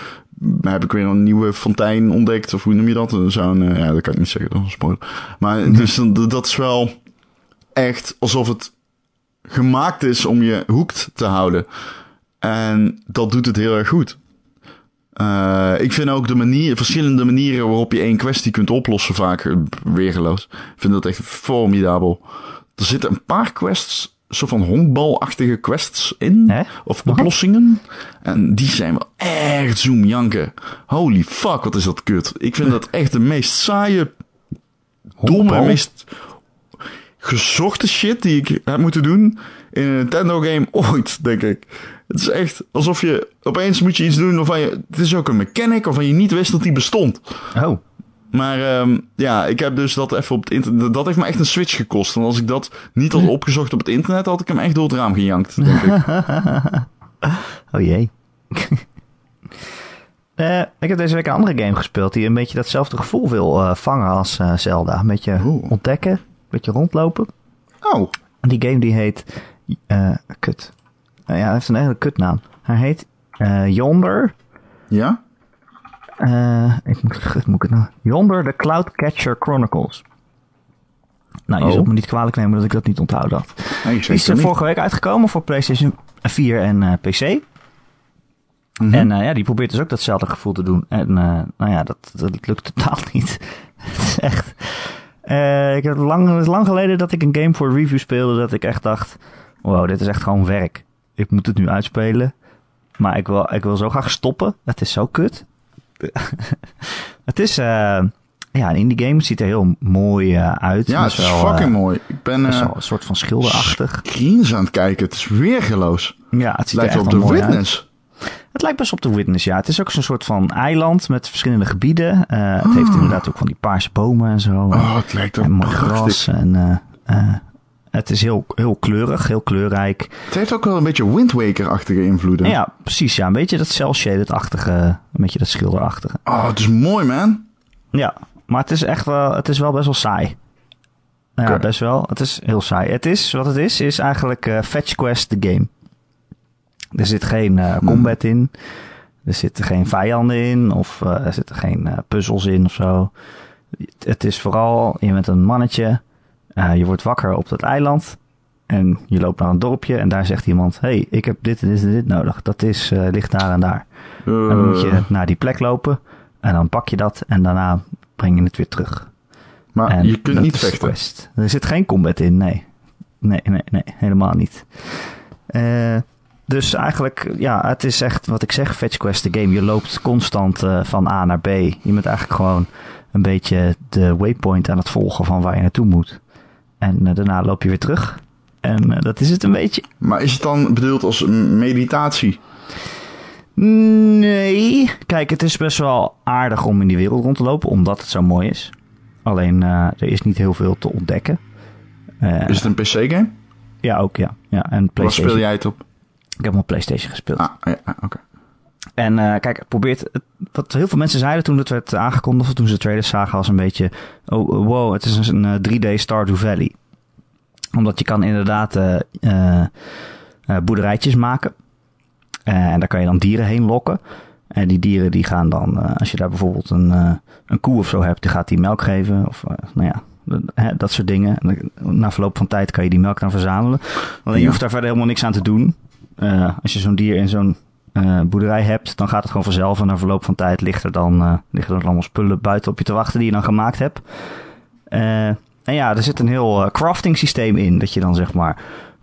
Heb ik weer een nieuwe fontein ontdekt. Of hoe noem je dat? Zo'n, eh, ja, dat kan ik niet zeggen, dat is een spoiler. Maar dus dat is wel echt alsof het gemaakt is om je hoekt te houden. En dat doet het heel erg goed. Eh, ik vind ook de manier, verschillende manieren waarop je één kwestie kunt oplossen vaak eh, weergeloos. Ik vind dat echt formidabel. Er zitten een paar quests, soort van honkbalachtige quests in. Hè? Of oplossingen. En die zijn wel echt zoomjanken. Holy fuck, wat is dat kut. Ik vind dat echt de meest saaie, domme, meest gezochte shit die ik heb moeten doen in een Nintendo game ooit, denk ik. Het is echt alsof je opeens moet je iets doen waarvan je... Het is ook een mechanic waarvan je niet wist dat die bestond. Oh, Maar ehm, ja, ik heb dus dat even op het internet... Dat heeft me echt een switch gekost. En als ik dat niet had opgezocht op het internet, had ik hem echt door het raam gejankt, denk ik. oh jee. Eh, ik heb deze week een andere game gespeeld die een beetje datzelfde gevoel wil eh, vangen als eh, Zelda. Een beetje Oeh. ontdekken, een beetje rondlopen. Oh, En die game die heet... eh, kut. Eh, ja, hij heeft een hele kutnaam. Hij heet eh, Yonder... ja? Eh, ik moet, moet ik het nou? Yonder the Cloudcatcher Chronicles. Nou, je Oh. zult me niet kwalijk nemen dat ik dat niet onthouden had. Nee, Die is er vorige week uitgekomen voor PlayStation 4 en eh, PC. Mhm. En eh, ja, die probeert dus ook datzelfde gevoel te doen. En nou ja, dat, dat lukt totaal niet. Het is echt... eh, ik heb lang, het is lang geleden dat ik een game voor review speelde dat ik echt dacht... Wow, dit is echt gewoon werk. Ik moet het nu uitspelen. Maar ik wil, ik wil zo graag stoppen. Het is zo kut. het is... eh, ja, een indie game. Het ziet er heel mooi eh, uit. Ja, het is wel, fucking eh, mooi. Ik ben een soort van schilderachtig. screens aan het kijken. Het is weergeloos. Ja, het ziet Lijkt er echt op de uit. Witness. Het lijkt best op de Witness, ja. Het is ook zo'n soort van eiland met verschillende gebieden. Het heeft inderdaad ook van die paarse bomen en zo. Ah. Oh, het lijkt en ook mooi gras. En, het is heel, heel kleurig, heel kleurrijk. Het heeft ook wel een beetje Wind Waker-achtige invloeden. En ja, precies. Ja, een beetje dat cel-shaded-achtige, een beetje dat schilderachtige. Oh, het is mooi, man. Ja, maar het is echt wel, het is wel best wel saai. Ja, best wel. Het is heel saai. Het is, wat het is, is eigenlijk eh, Fetch Quest the game. Er zit geen eh, Hmm. combat in. Er zitten geen vijanden in. Of eh, er zitten geen puzzels in of zo. Het is vooral, je bent een mannetje. Eh, je wordt wakker op dat eiland. En je loopt naar een dorpje. En daar zegt iemand, hey, ik heb dit en dit en dit nodig. Dat is, eh, ligt daar en daar. Eh, En dan moet je naar die plek lopen. En dan pak je dat. En daarna breng je het weer terug. maar en je kunt niet vechten. quest. Er zit geen combat in, nee. Nee, nee, nee, helemaal niet. Eh, dus eigenlijk, ja, het is echt wat ik zeg, Fetch Quest de game. Je loopt constant eh, van A naar B. Je bent eigenlijk gewoon een beetje de waypoint aan het volgen van waar je naartoe moet. En eh, daarna loop je weer terug. En eh, dat is het een beetje. Maar is het dan bedoeld als meditatie? Nee. Kijk, het is best wel aardig om in die wereld rond te lopen, omdat het zo mooi is. Alleen, eh, er is niet heel veel te ontdekken. Is het een PC-game? Ja, ook ja. ja. En Waar PlayStation. speel jij het op? Ik heb hem op PlayStation gespeeld. Ah, ja, ah, oké. En uh, kijk, probeert. Wat heel veel mensen zeiden toen het werd aangekondigd, toen ze de trailers zagen, als een beetje. Oh, wow, het is een 3D Stardew Valley. Omdat je kan inderdaad uh, boerderijtjes maken. en daar kan je dan dieren heen lokken. En die dieren die gaan dan, als je daar bijvoorbeeld een, een koe of zo hebt, die gaat die melk geven. Of nou ja, dat soort dingen. Na verloop van tijd kan je die melk dan verzamelen. Alleen je hoeft daar verder helemaal niks aan te doen. als je zo'n dier in zo'n uh, boerderij hebt, dan gaat het gewoon vanzelf. En na verloop van tijd ligt er dan, uh, liggen er allemaal spullen buiten op je te wachten die je dan gemaakt hebt. Uh, en ja, er zit een heel crafting systeem in. Dat je dan zeg maar,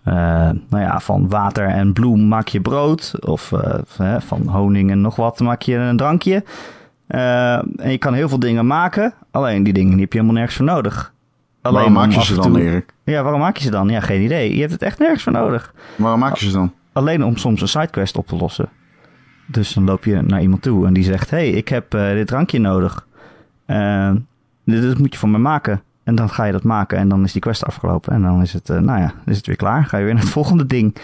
nou ja, van water en bloem maak je brood. Of van honing en nog wat maak je een drankje. en je kan heel veel dingen maken. Alleen die dingen die heb je helemaal nergens voor nodig. Alleen waarom maak je ze dan, Erik? Ja, waarom maak je ze dan? Ja, geen idee. Je hebt het echt nergens voor nodig. Waarom maak je ze dan? Alleen om soms een sidequest op te lossen. Dus dan loop je naar iemand toe en die zegt: hey, ik heb uh, dit drankje nodig. Uh, dit, moet je voor me maken. En dan ga je dat maken en dan is die quest afgelopen. En dan is het, uh, nou ja, is het weer klaar. Ga je weer naar het volgende ding.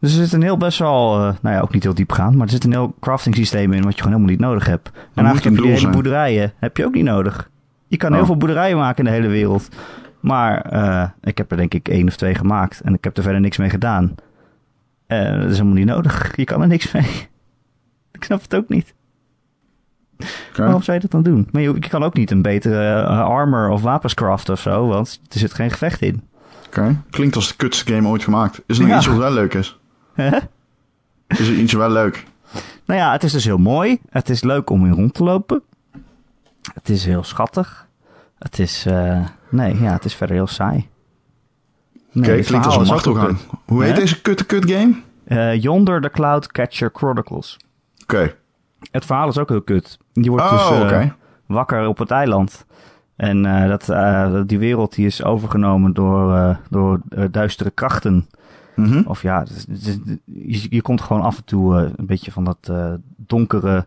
Dus er zit een heel best wel, nou ja, ook niet heel diep gaan, maar er zit een heel crafting systeem in wat je gewoon helemaal niet nodig hebt. En eigenlijk heb je die hele boerderijen, heb je ook niet nodig. Je kan heel oh. veel boerderijen maken in de hele wereld. Maar ik heb er denk ik één of twee gemaakt en ik heb er verder niks mee gedaan. dat is helemaal niet nodig. Je kan er niks mee. Ik snap het ook niet. Waarom zou je dat dan doen? Maar je, kan ook niet een betere uh, armor of wapenscraft of zo, want er zit geen gevecht in. Oké, klinkt als de kutste game ooit gemaakt. Is er nog iets wat wel leuk is? is er iets wel leuk? Nou ja, het is dus heel mooi. Het is leuk om in rond te lopen. Het is heel schattig. Het is, uh, nee, ja, het is verder heel saai. Nee, Oké, klinkt als een martelgang. Hoe heet deze kutte kut game? Uh, Yonder the Cloud Catcher Chronicles. Oké. Het verhaal is ook heel kut. Je wordt dus uh, wakker op het eiland. En uh, dat, uh, die wereld die is overgenomen door, door duistere krachten. Mm -hmm. Of ja, je, je, komt gewoon af en toe een beetje van dat donkere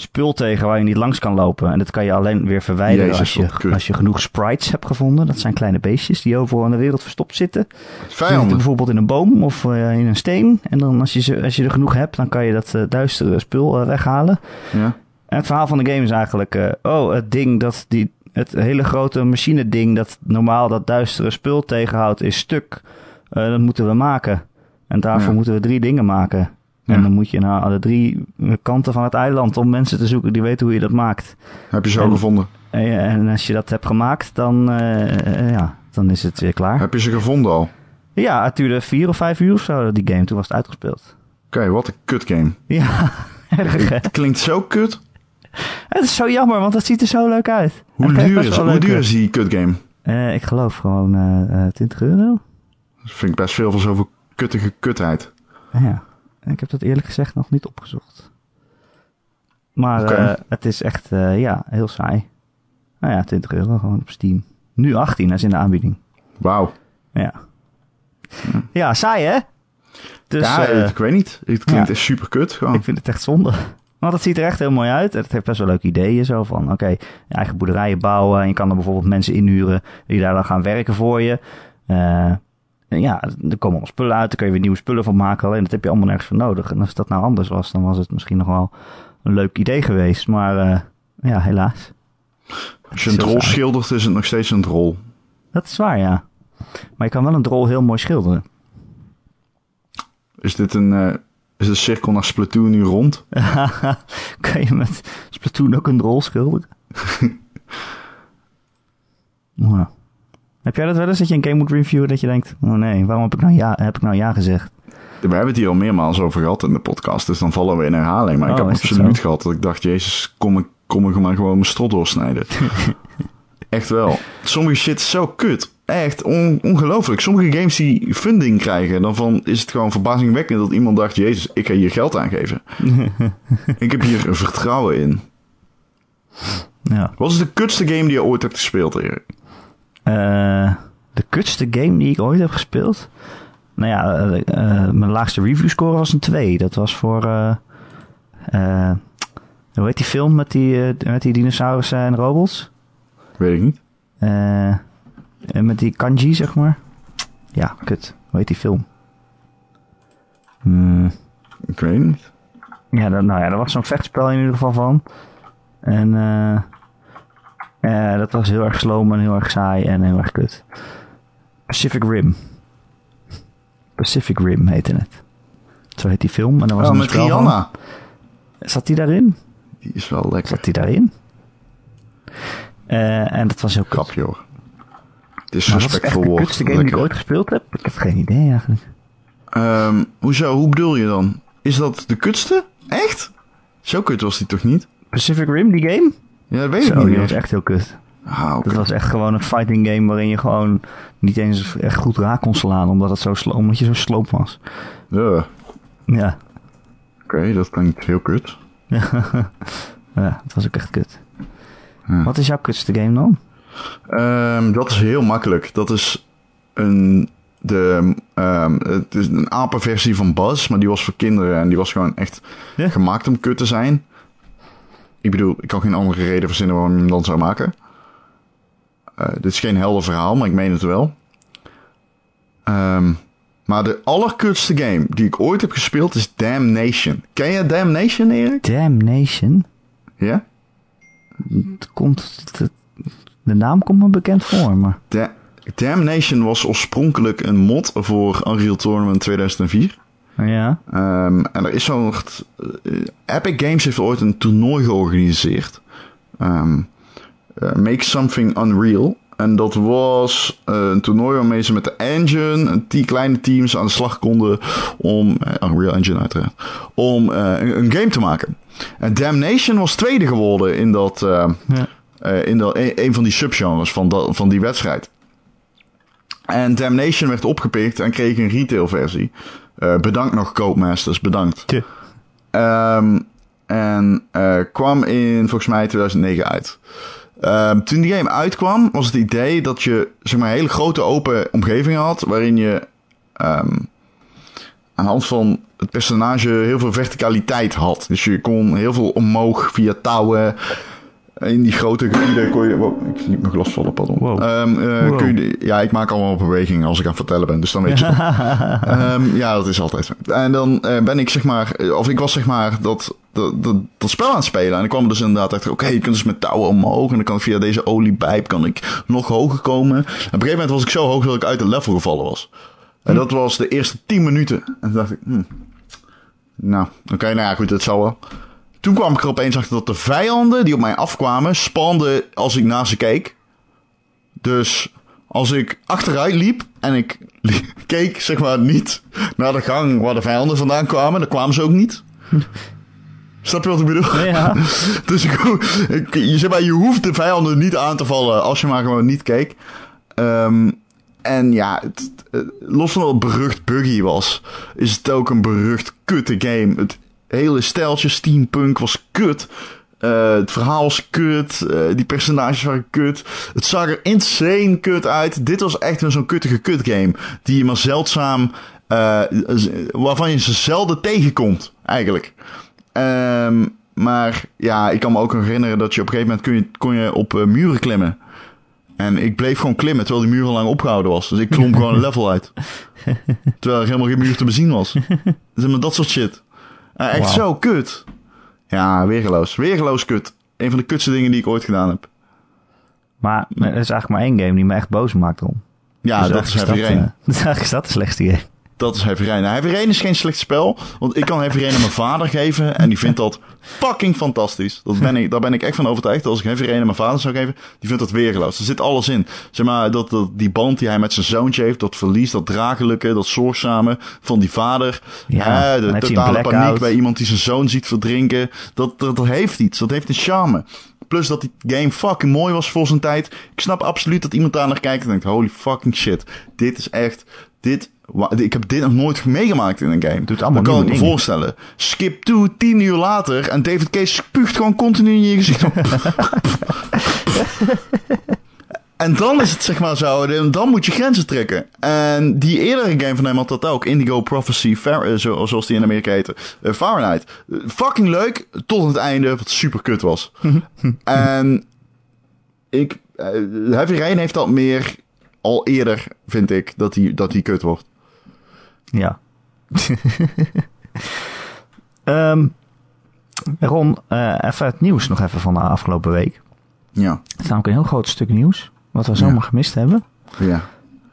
spul tegen waar je niet langs kan lopen. En dat kan je alleen weer verwijderen als, je, als je genoeg sprites hebt gevonden. Dat zijn kleine beestjes die overal in de wereld verstopt zitten. Vijanden. zitten bijvoorbeeld in een boom of uh, in een steen. En dan als je, ze, als je er genoeg hebt, dan kan je dat duistere spul weghalen. Ja. En het verhaal van de game is eigenlijk... oh, het ding dat die... Het hele grote machine ding dat normaal dat duistere spul tegenhoudt is stuk. Dat moeten we maken. En daarvoor ja. moeten we drie dingen maken. En dan moet je naar alle drie kanten van het eiland om mensen te zoeken die weten hoe je dat maakt. Heb je ze al gevonden? En, en, als je dat hebt gemaakt, dan, uh, ja, dan is het weer klaar. Heb je ze gevonden al? Ja, het duurde vier of vijf uur of zo, die game. Toen was het uitgespeeld. Oké, wat een kut game. Ja, erg. Het klinkt zo kut. Het is zo jammer, want het ziet er zo leuk uit. Hoe, duur is, hoe duur is die kut game? Uh, ik geloof gewoon uh, 20 euro. Dat vind ik best veel voor zoveel kuttige kutheid. Ja. Ik heb dat eerlijk gezegd nog niet opgezocht. Maar okay. uh, het is echt, uh, ja, heel saai. Nou ja, 20 euro gewoon op Steam. Nu 18, dat is in de aanbieding. Wauw. Ja. Ja, saai hè? Dus, ja, uh, ik weet niet. Het klinkt ja, echt super kut gewoon. Ik vind het echt zonde. Want het ziet er echt heel mooi uit. Het heeft best wel leuke ideeën. Zo van, oké, okay, eigen boerderijen bouwen. En je kan er bijvoorbeeld mensen inhuren die daar dan gaan werken voor je. Uh, ja, er komen allemaal spullen uit, daar kun je weer nieuwe spullen van maken. Alleen dat heb je allemaal nergens voor nodig. En als dat nou anders was, dan was het misschien nog wel een leuk idee geweest. Maar uh, ja, helaas. Als je een drol schildert, is het nog steeds een drol. Dat is waar, ja. Maar je kan wel een drol heel mooi schilderen. Is dit een, uh, is de cirkel naar Splatoon nu rond? kan je met Splatoon ook een drol schilderen? nou. Heb jij dat wel eens dat je een game moet reviewen dat je denkt: oh nee, waarom heb ik nou ja, heb ik nou ja gezegd? We hebben het hier al meermaals over gehad in de podcast, dus dan vallen we in herhaling. Maar ik oh, heb absoluut gehad dat ik dacht: Jezus, kom ik, kom ik maar gewoon mijn strot doorsnijden. Echt wel. Sommige shit is zo kut. Echt on ongelooflijk. Sommige games die funding krijgen, dan van is het gewoon verbazingwekkend dat iemand dacht: Jezus, ik ga hier geld aan geven. ik heb hier vertrouwen in. Ja. Wat is de kutste game die je ooit hebt gespeeld, Erik? Uh, de kutste game die ik ooit heb gespeeld. Nou ja, uh, uh, mijn laagste review score was een 2. Dat was voor. hoe heet die film met die, met die dinosaurussen en robots? Weet ik niet. en met die kanji, zeg maar. Ja, kut. Hoe heet die film? Hmm. Ik weet niet. Ja, dat, nou ja, daar was zo'n vechtspel in ieder geval van. En eh, eh, dat was heel erg sloom en heel erg saai en heel erg kut. Pacific Rim. Pacific Rim heette het. Zo heet die film. En dan was Oh, een met van. Rihanna. Zat die daarin? Die is wel lekker. Zat die daarin? Eh, en dat was heel kut. Grapje hoor. Maar dat is de game die ik ooit gespeeld heb. Ik heb geen idee eigenlijk. Ehm, hoezo? Hoe bedoel je dan? Is dat de kutste? Echt? Zo kut was die toch niet? Pacific Rim, die game? Ja, dat weet ik niet die was echt heel kut. Ah, oké. Dat was echt gewoon een fighting game waarin je gewoon niet eens echt goed raak kon slaan. Omdat, het zo omdat je zo sloop was. Ja, Ja. Oké, dat klinkt heel kut. ja, dat was ook echt kut. Ja. Wat is jouw kutste game dan? Ehm, dat is heel makkelijk. Dat is een, de, ehm, het is een apenversie van Buzz, maar die was voor kinderen en die was gewoon echt Ja. gemaakt om kut te zijn. Ik bedoel, ik kan geen andere reden verzinnen waarom je hem dan zou maken. Eh, dit is geen helder verhaal, maar ik meen het wel. Ehm, maar de allerkutste game die ik ooit heb gespeeld is Damnation. Ken je Damnation, Erik? Damnation? Ja? Het komt, het- de naam komt me bekend voor, maar... Da- Damnation was oorspronkelijk een mod voor Unreal Tournament 2004. Ja. Ehm, en er is zo'n... eh, Epic Games heeft ooit een toernooi georganiseerd. Ehm, eh, Make Something Unreal. En dat was eh, een toernooi waarmee ze met de engine, een die kleine teams aan de slag konden om, Unreal Engine uiteraard, om een, een game te maken. En Damnation was tweede geworden in dat, Ja. in dat, een, een van die subgenres van, dat, van die wedstrijd. En Damnation werd opgepikt en kreeg een retail versie. Eh, bedankt nog Codemasters, bedankt. Ehm, en eh, kwam in volgens mij 2009 uit. Ehm, toen die game uitkwam, was het idee dat je zeg maar, een hele grote open omgeving had. Waarin je ehm, aan de hand van het personage heel veel verticaliteit had. Dus je kon heel veel omhoog via touwen. In die grote gebieden kon je... Wow, ik liet mijn glas vallen, pardon. Wow. Eh, Wow. kun je, ja, ik maak allemaal bewegingen als ik aan het vertellen ben. Dus dan weet je. Ehm, ja, dat is altijd zo. En dan eh, ben ik zeg maar, eh, of ik was zeg maar dat, dat, dat, dat spel aan het spelen. En ik kwam dus inderdaad achter, oké, je kunt dus met touwen omhoog. En dan kan ik via deze oliepijp kan ik nog hoger komen. En op een gegeven moment was ik zo hoog dat ik uit het level gevallen was. En dat was de eerste 10 minuten. En toen dacht ik, hmm, nou, oké, nou ja, goed, dat zal wel. Toen kwam ik er opeens achter dat de vijanden die op mij afkwamen, spanden als ik naar ze keek. Dus als ik achteruit liep en ik keek zeg maar niet naar de gang waar de vijanden vandaan kwamen, dan kwamen ze ook niet. Snap je wat ik bedoel? Ja. Dus ik, ik- je, zeg maar, je hoeft de vijanden niet aan te vallen als je maar gewoon niet keek. Ehm, en ja, het, los van dat het berucht buggy was, is het ook een berucht kutte game. Het hele steltje steampunk was kut. Eh, het verhaal was kut. Eh, die personages waren kut. Het zag er insane kut uit. Dit was echt een zo'n kuttige kut game. Die je maar zeldzaam... eh, waarvan je ze zelden tegenkomt, eigenlijk. Ehm, maar ja, ik kan me ook herinneren dat je op een gegeven moment kon je, kon je op muren klimmen. En ik bleef gewoon klimmen terwijl die muur al lang opgehouden was. Dus ik klom gewoon een level uit. Terwijl er helemaal geen muur te bezien was. Dus dat soort shit. Eh, echt zo kut. Ja, weergeloos. Weergeloos kut. Een van de kutste dingen die ik ooit gedaan heb. Maar er is eigenlijk maar één game die me echt boos maakt erom. Ja, Dus dat is Heavy Rain. eh, dus eigenlijk is dat de slechtste game. Dat is Heavy Rain is geen slecht spel. Want ik kan Rain aan mijn vader geven. En die vindt dat fucking fantastisch. Dat ben ik, daar ben ik echt van overtuigd. Als ik Rain aan mijn vader zou geven, die vindt dat weergeloos. Er zit alles in. Zeg maar, dat, dat, die band die hij met zijn zoontje heeft. Dat verlies, dat dragelijke, dat zorgzame van die vader. Ja, de totale paniek bij iemand die zijn zoon ziet verdrinken. Dat, dat, dat heeft iets. Dat heeft een charme. Plus dat die game fucking mooi was voor zijn tijd. Ik snap absoluut dat iemand daar naar kijkt en denkt: holy fucking shit. Dit is echt. Dit, ik heb dit nog nooit meegemaakt in een game. Doet allemaal dat kan ik me voorstellen. Skip to, tien uur later en David Case spuugt gewoon continu in je gezicht. En dan is het zeg maar zo, en dan moet je grenzen trekken. En die eerdere game van hem had dat ook. Indigo Prophecy, eh, zo- zoals die in Amerika heette. Eh, Fahrenheit. Eh, fucking leuk, tot het einde, wat super kut was. en ik, eh, Heavy Rain heeft dat meer al eerder, vind ik, dat hij dat die kut wordt. Ja. Ehm, Ron, uh, even het nieuws nog even van de afgelopen week. Ja. Het is namelijk een heel groot stuk nieuws, wat we zomaar gemist hebben. Ja.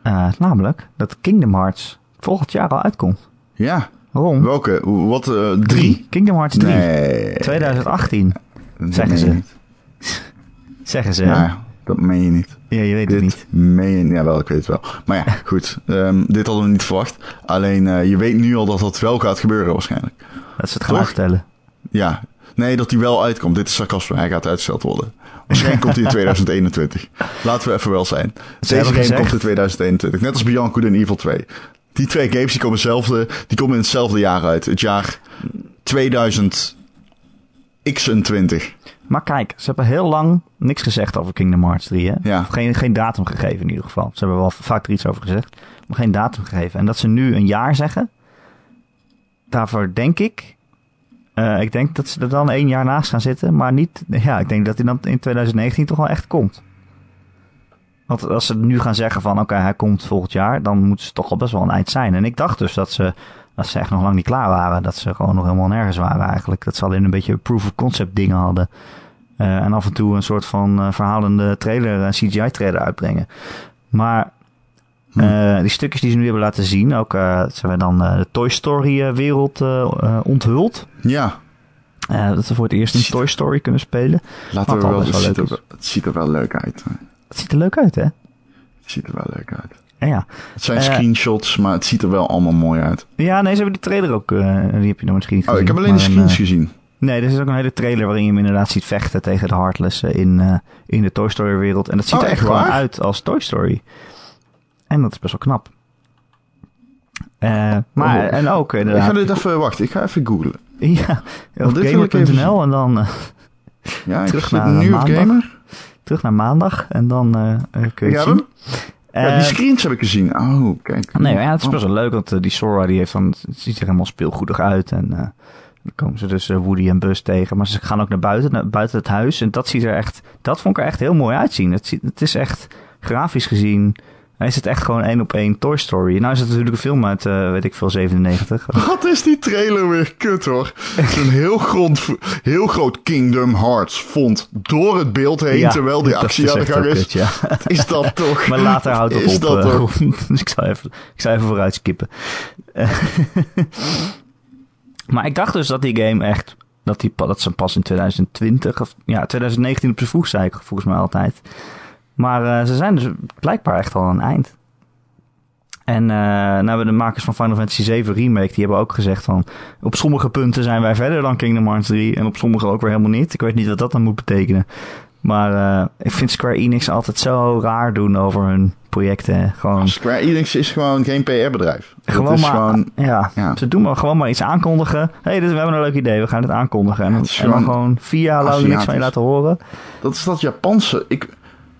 Uh, namelijk dat Kingdom Hearts volgend jaar al uitkomt. Ja. Ron. Welke? Wat? Uh, drie? Kingdom Hearts 3. Nee. 2018. Zeggen ze. Zeggen ze. Ja, dat meen je niet. Ja, je weet dit het niet. Meen je, ja, wel, ik weet het wel. Maar ja, goed. Um, dit hadden we niet verwacht. Alleen, uh, je weet nu al dat dat wel gaat gebeuren waarschijnlijk. Dat ze het gaan uitstellen. Ja. Nee, dat hij wel uitkomt. Dit is sarcasme. Hij gaat uitgesteld worden. Waarschijnlijk komt hij in 2021. Laten we even wel zijn. Deze game komt in 2021. Net als Beyond Good en Evil 2. Die twee games die komen, hetzelfde, die komen in hetzelfde jaar uit. Het jaar 2026. Maar kijk, ze hebben heel lang niks gezegd over Kingdom Hearts 3. Hè? Ja. Geen, geen datum gegeven in ieder geval. Ze hebben wel vaak er iets over gezegd, maar geen datum gegeven. En dat ze nu een jaar zeggen, daarvoor denk ik... Uh, ik denk dat ze er dan één jaar naast gaan zitten, maar niet... Ja, ik denk dat hij dan in 2019 toch wel echt komt. Want als ze nu gaan zeggen van oké, okay, hij komt volgend jaar, dan moeten ze toch al best wel een eind zijn. En ik dacht dus dat ze, dat ze echt nog lang niet klaar waren. Dat ze gewoon nog helemaal nergens waren eigenlijk. Dat ze alleen een beetje proof of concept dingen hadden. Uh, en af en toe een soort van uh, verhalende trailer, een CGI trailer uitbrengen. Maar hm. uh, die stukjes die ze nu hebben laten zien, ook ze hebben dan de Toy Story wereld onthuld. Ja. dat ze voor het eerst in Toy Story kunnen spelen. Laten we wel, het, ziet er, het ziet er wel leuk uit. Het ziet er leuk uit, hè? Het ziet er wel leuk uit. Ja. Het zijn uh, screenshots, maar het ziet er wel allemaal mooi uit. Ja, nee, ze hebben die trailer ook. Uh, die heb je nog misschien niet gezien. Oh, ik heb alleen de screens uh, gezien. Nee, er is ook een hele trailer waarin je hem inderdaad ziet vechten tegen de Heartless in, in de Toy Story wereld. En dat ziet oh, er echt gewoon uit als Toy Story. En dat is best wel knap. maar, oh. en ook inderdaad... Ik ga dit even, wacht, ik ga even googlen. Ja, op gamer.nl en dan ja, terug naar nu maandag. Gamer. Terug naar maandag en dan kun je het zien. hem? Ja, die screens heb ik gezien. Oh, kijk. Nee, ja, het is best wel leuk, want uh, die Sora die heeft dan, het ziet er helemaal speelgoedig uit. En uh, dan komen ze dus Woody en Buzz tegen. Maar ze gaan ook naar buiten, naar buiten het huis. En dat ziet er echt, dat vond ik er echt heel mooi uitzien. Het, ziet, het is echt grafisch gezien. Hij is het echt gewoon één op één Toy Story. Nou is het natuurlijk een film uit, uh, weet ik veel, 97. Wat is die trailer weer kut hoor. Een heel, grond, heel groot Kingdom Hearts font door het beeld heen Ja, terwijl die actie aan de gang is. kut, ja. Is dat toch? Maar later houdt het is op. dat eh, toch? dus ik zou even, ik zou even vooruit skippen. Eh, maar ik dacht dus dat die game echt... Dat, die, dat ze pas in 2020 of ja, 2019 op z'n vroeg zei ik volgens mij altijd. Maar eh, ze zijn dus blijkbaar echt al aan een eind. En uh, nou de makers van Final Fantasy 7 Remake, die hebben ook gezegd van... Op sommige punten zijn wij verder dan Kingdom Hearts 3 en op sommige ook weer helemaal niet. Ik weet niet wat dat dan moet betekenen. Maar uh, ik vind Square Enix altijd zo raar doen over hun projecten. Gewoon, Square Enix is gewoon geen PR-bedrijf. gewoon maar, gewoon... ja, ja. ze doen maar gewoon maar iets aankondigen. Hé, hey, dit, we hebben een leuk idee, we gaan het aankondigen. En, het is en dan gewoon vier jaar lang niks van je laten horen. Dat is dat Japanse. Ik,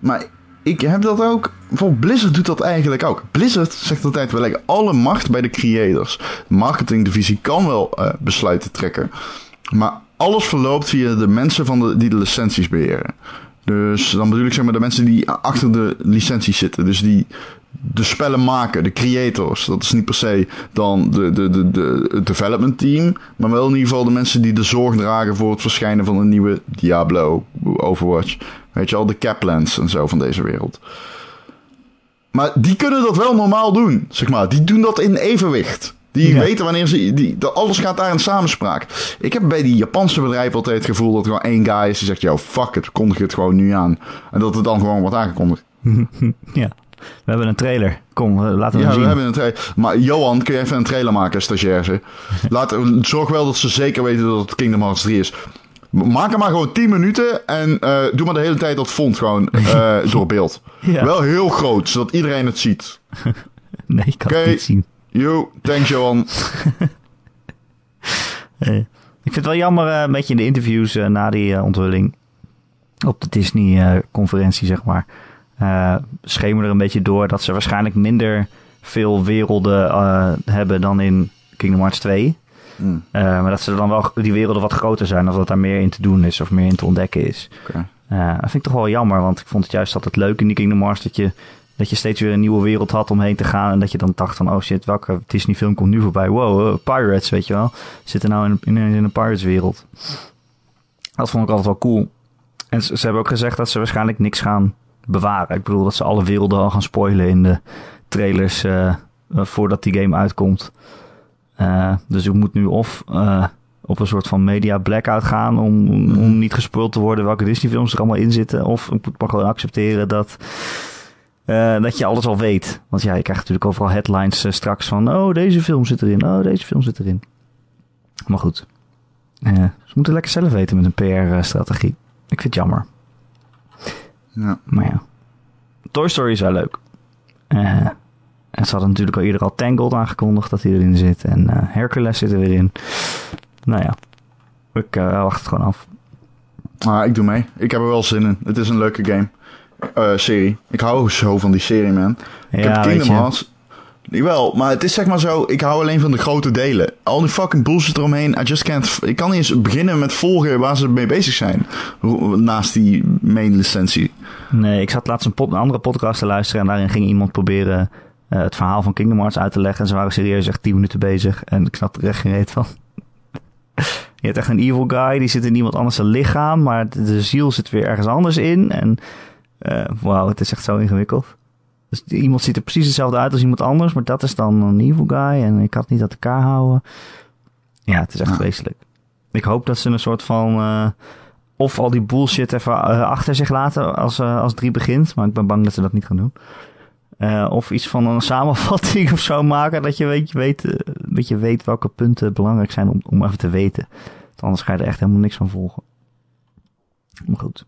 maar ik heb dat ook. Bijvoorbeeld Blizzard doet dat eigenlijk ook. Blizzard zegt altijd: we leggen alle macht bij de creators. De marketingdivisie kan wel uh, besluiten trekken. Maar alles verloopt via de mensen van de, die de licenties beheren. Dus dan bedoel ik zeg maar de mensen die achter de licenties zitten. Dus die de spellen maken, de creators. Dat is niet per se dan de, de, de, de development team. Maar wel in ieder geval de mensen die de zorg dragen voor het verschijnen van een nieuwe Diablo, Overwatch. Weet je al, de Caplans en zo van deze wereld. Maar die kunnen dat wel normaal doen, zeg maar. Die doen dat in evenwicht. Die Ja. weten wanneer ze... Die, dat alles gaat daar in samenspraak. Ik heb bij die Japanse bedrijven altijd het gevoel dat er gewoon één guy is die zegt... Yo, fuck it, kondig het gewoon nu aan. En dat het dan gewoon wordt aangekondigd. Ja, we hebben een trailer. Kom, laten we Ja, hem we zien. hebben een trailer. Maar Johan, kun je even een trailer maken, stagiaire? Laat, zorg wel dat ze zeker weten dat het Kingdom Hearts 3 is. Maak hem maar gewoon 10 minuten en eh, doe maar de hele tijd dat font gewoon eh, door beeld. Ja. Wel heel groot, zodat iedereen het ziet. Nee, ik kan het niet zien. Yo, thanks Johan. Ik vind het wel jammer, eh, een beetje in de interviews na die onthulling. Op de Disney-conferentie, zeg maar. schemerde er een beetje door dat ze waarschijnlijk minder veel werelden hebben dan in Kingdom Hearts 2. Eh, maar dat ze dan wel die werelden wat groter zijn, of dat daar meer in te doen is of meer in te ontdekken is. Oké. Eh, dat vind ik toch wel jammer, want ik vond het juist altijd leuk in die Kingdom Hearts dat je, dat je steeds weer een nieuwe wereld had om heen te gaan. En dat je dan dacht van, oh shit, welke Disney film komt nu voorbij? Wow, eh, Pirates, weet je wel. Zitten nou in, in, in een Pirates wereld. Dat vond ik altijd wel cool. En ze, ze hebben ook gezegd dat ze waarschijnlijk niks gaan bewaren. Ik bedoel dat ze alle werelden al gaan spoilen in de trailers voordat die game uitkomt. Eh, dus ik moet nu of eh, op een soort van media blackout gaan om, om, om niet gespoild te worden welke Disney films er allemaal in zitten. Of ik moet maar gewoon accepteren dat, eh, dat je alles al weet. Want ja, je krijgt natuurlijk overal headlines straks van oh deze film zit erin, oh deze film zit erin. Maar goed, ze moeten lekker zelf weten met een PR-strategie. Ik vind het jammer. Ja. Maar ja. Toy Story is wel leuk. En ze hadden natuurlijk al eerder al Tangled aangekondigd dat hij erin zit. En eh, Hercules zit er weer in. Nou ja, ik eh, wacht het gewoon af. Ah, ik doe mee. Ik heb er wel zin in. Het is een leuke game. Eh, serie. Ik hou zo van die serie, man. Ik Ja, heb weet Kingdom. Hearts. Jawel, maar het is zeg maar zo, ik hou alleen van de grote delen. Al die fucking bullshit eromheen, I just can't... Ik kan niet eens beginnen met volgen waar ze mee bezig zijn. Naast die main licentie. Nee, ik zat laatst een, pod- een andere podcast te luisteren. En daarin ging iemand proberen eh, het verhaal van Kingdom Hearts uit te leggen. En ze waren serieus echt 10 minuten bezig. En ik snap er echt geen reet van. Je hebt echt een evil guy, die zit in iemand anders zijn lichaam. Maar de, ziel zit weer ergens anders in. En eh wauw, het is echt zo ingewikkeld. Dus iemand ziet er precies hetzelfde uit als iemand anders. Maar dat is dan een evil guy. En ik het niet uit elkaar houden. Ja, het is echt vreselijk. Ik hoop dat ze een soort van... eh, of al die bullshit even achter zich laten als, als drie begint. Maar ik ben bang dat ze dat niet gaan doen. Eh, of iets van een samenvatting of zo maken. Dat je weet, je weet, eh, dat je weet welke punten belangrijk zijn om, om even te weten. Want anders ga je er echt helemaal niks van volgen. Maar goed.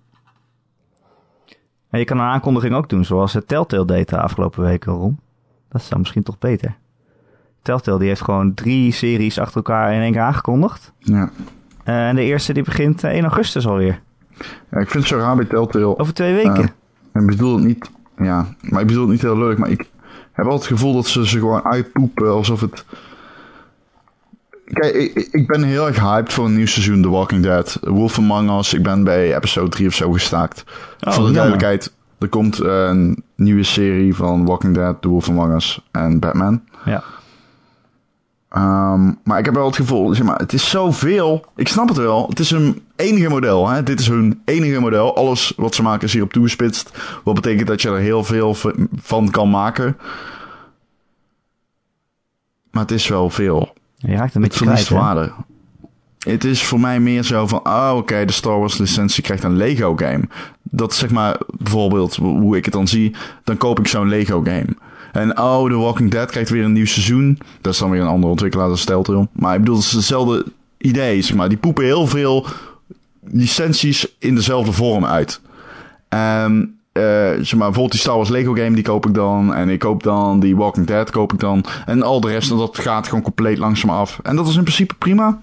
En je kan een aankondiging ook doen, zoals het Telltale deed de afgelopen weken, Ron. Dat is dan misschien toch beter. Telltale die heeft gewoon drie series achter elkaar in één keer aangekondigd. Ja. Eh, en de eerste die begint eh, 1 augustus alweer. ja ik vind het zo raar bij Telltale. Over twee weken. Eh, ik bedoel het niet... Ja, maar ik bedoel het niet heel leuk, maar ik heb altijd het gevoel dat ze ze gewoon uitpoepen alsof het... Kijk, ik, ik- ben heel erg hyped voor een nieuw seizoen The Walking Dead. Wolf Among Us, ik ben bij episode 3 of zo gestaakt. Oh, voor de duidelijkheid, er komt een nieuwe serie van Walking Dead, The Wolf Among Us en Batman. Ja. Ehm, maar ik heb wel het gevoel, zeg maar, het is zoveel. Ik snap het wel. Het is hun enige model. Hè? Dit is hun enige model. Alles wat ze maken is hierop toegespitst. Wat betekent dat je er heel veel van kan maken. Maar het is wel veel. Je raakt een Het beetje kwijt, verliest. Het is voor mij meer zo van, ah oké, de Star Wars licentie krijgt een Lego game. Dat is zeg maar bijvoorbeeld hoe ik het dan zie, dan koop ik zo'n Lego game. En oh, The Walking Dead krijgt weer een nieuw seizoen. Dat is dan weer een andere ontwikkelaar, dat is Telltale. Maar ik bedoel, het is hetzelfde idee, maar. Die poepen heel veel licenties in dezelfde vorm uit. Zeg maar, bijvoorbeeld die Star Wars Lego game, die koop ik dan. En ik koop dan die Walking Dead, koop ik dan. En al de rest, dat gaat gewoon compleet langzaam af. En dat is in principe prima.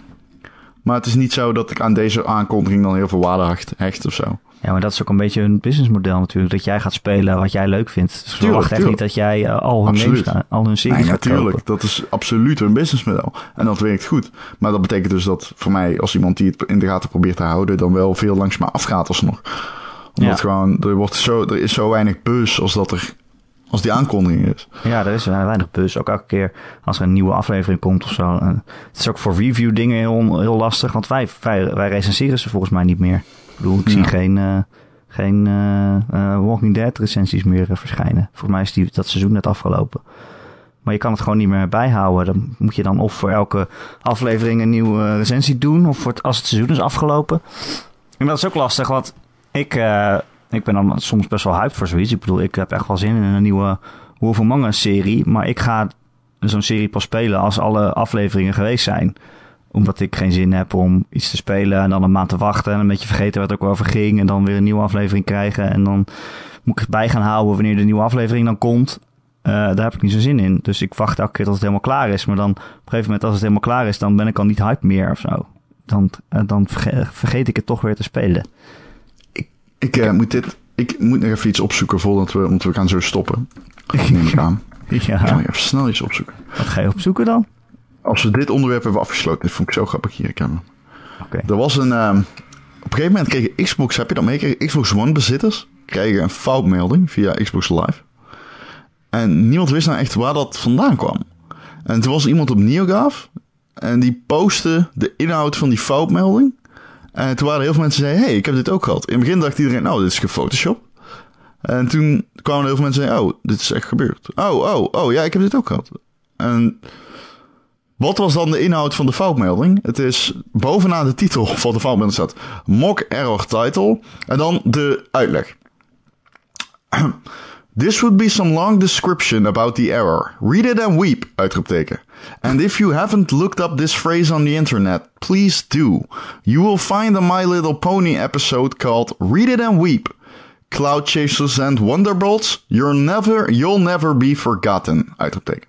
Maar het is niet zo dat ik aan deze aankondiging dan heel veel waarde hecht of zo. Ja, maar dat is ook een beetje hun businessmodel natuurlijk. Dat jij gaat spelen wat jij leuk vindt. Dus ze Tuurlijk, verwachten echt niet dat jij eh, al hun games, al hun series Nee, gaat natuurlijk. kopen. Dat is absoluut een businessmodel. En dat werkt goed. Maar dat betekent dus dat voor mij, als iemand die het in de gaten probeert te houden, dan wel veel langzamer afgaat alsnog. Omdat Ja. gewoon, er, wordt zo, er is zo weinig buzz als dat er, als die aankondiging is. Ja, er is weinig buzz. Ook elke keer als er een nieuwe aflevering komt of zo. Eh, het is ook voor review dingen heel, heel lastig. Want wij, wij, wij recenseren ze volgens mij niet meer. Ik bedoel, ik zie geen, eh, geen eh, eh, Walking Dead recensies meer verschijnen. Volgens mij is die, dat seizoen net afgelopen. Maar je kan het gewoon niet meer bijhouden. Dan moet je dan of voor elke aflevering een nieuwe recensie doen. Of voor het, als het seizoen is afgelopen. En dat is ook lastig, want ik, ik ben dan soms best wel hyped voor zoiets. Ik bedoel, ik heb echt wel zin in een nieuwe Wolf Among Us serie. Maar ik ga zo'n serie pas spelen als alle afleveringen geweest zijn. Omdat ik geen zin heb om iets te spelen en dan een maand te wachten. En een beetje vergeten wat er ook over ging. En dan weer een nieuwe aflevering krijgen. En dan moet ik het bij gaan houden wanneer de nieuwe aflevering dan komt. Eh, daar heb ik niet zo zin in. Dus ik wacht elke keer tot het helemaal klaar is. Maar dan op een gegeven moment als het helemaal klaar is, dan ben ik al niet hyped meer of zo. Dan, eh, dan verge- vergeet ik het toch weer te spelen. Ik eh, moet dit, ik moet nog even iets opzoeken voordat we, want we gaan zo stoppen. Dat neem ik aan. Ik ga Ja, even snel iets opzoeken. wat ga je opzoeken dan? Als we dit onderwerp hebben afgesloten, dit vond ik zo grappig hier. Hem. Oké. Er was een. ehm, op een gegeven moment kregen Xbox, heb je dat meegekregen? Xbox One bezitters kregen een foutmelding via Xbox Live. En niemand wist nou echt waar dat vandaan kwam. En toen was iemand op NeoGAF en die postte de inhoud van die foutmelding. En toen waren heel veel mensen die zeiden, hey, ik heb dit ook gehad. In het begin dacht iedereen, nou, dit is gefotoshopt. En toen kwamen er heel veel mensen zeiden, oh, dit is echt gebeurd. Oh, oh, oh, ja, ik heb dit ook gehad. En wat was dan de inhoud van de foutmelding? Het is bovenaan de titel van de foutmelding staat mock error title en dan de uitleg. This would be some long description about the error. Read it and weep, uitroepteken. And if you haven't looked up this phrase on the internet, please do. You will find a My Little Pony episode called Read it and weep. Cloud Chasers and Wonderbolts, you're never, you'll never be forgotten, uitroepteken.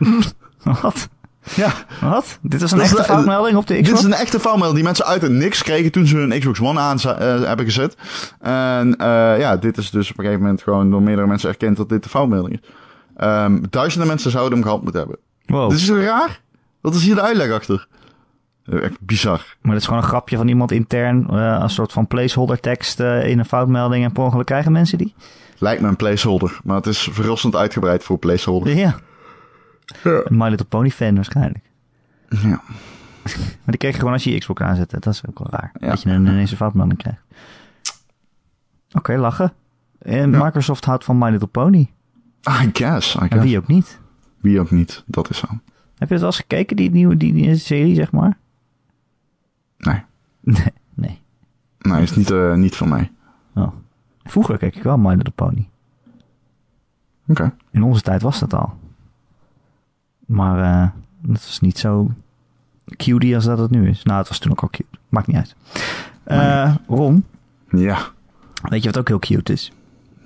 Wat? Ja, Wat? Dit is een Dat echte foutmelding op de Dit Xbox? is een echte foutmelding die mensen uit het niks kregen toen ze hun Xbox One aan eh, hebben gezet. En eh, ja, dit is dus op een gegeven moment gewoon door meerdere mensen erkend dat dit de foutmelding is. Ehm, duizenden mensen zouden hem gehad moeten hebben. Wow. Dit is toch raar? Wat is hier de uitleg achter? Eh, Echt bizar. Maar dat is gewoon een grapje van iemand intern. een soort van placeholder tekst in een foutmelding. En per ongeluk krijgen mensen die. Lijkt me een placeholder, maar het is verrassend uitgebreid voor placeholder. Ja. Een My Little Pony fan waarschijnlijk. Ja. Maar die kreeg je gewoon als je je Xbox aanzette. Dat is ook wel raar. Ja. Dat je een, ineens een foutmelding krijgt. Oké, lachen. En Microsoft houdt van My Little Pony. I guess, I En guess. wie ook niet. Wie ook niet, dat is zo. Heb je het wel eens gekeken, die nieuwe die, die serie, zeg maar? Nee, Nee. nee. nee is niet, eh, niet van mij. Oh. Vroeger keek ik wel My Little Pony. Oké. In onze tijd was dat al. Maar eh het was niet zo cutie als dat het nu is. Nou, het was toen ook al cute. Maakt niet uit. Eh, Ron, Ja, weet je wat ook heel cute is?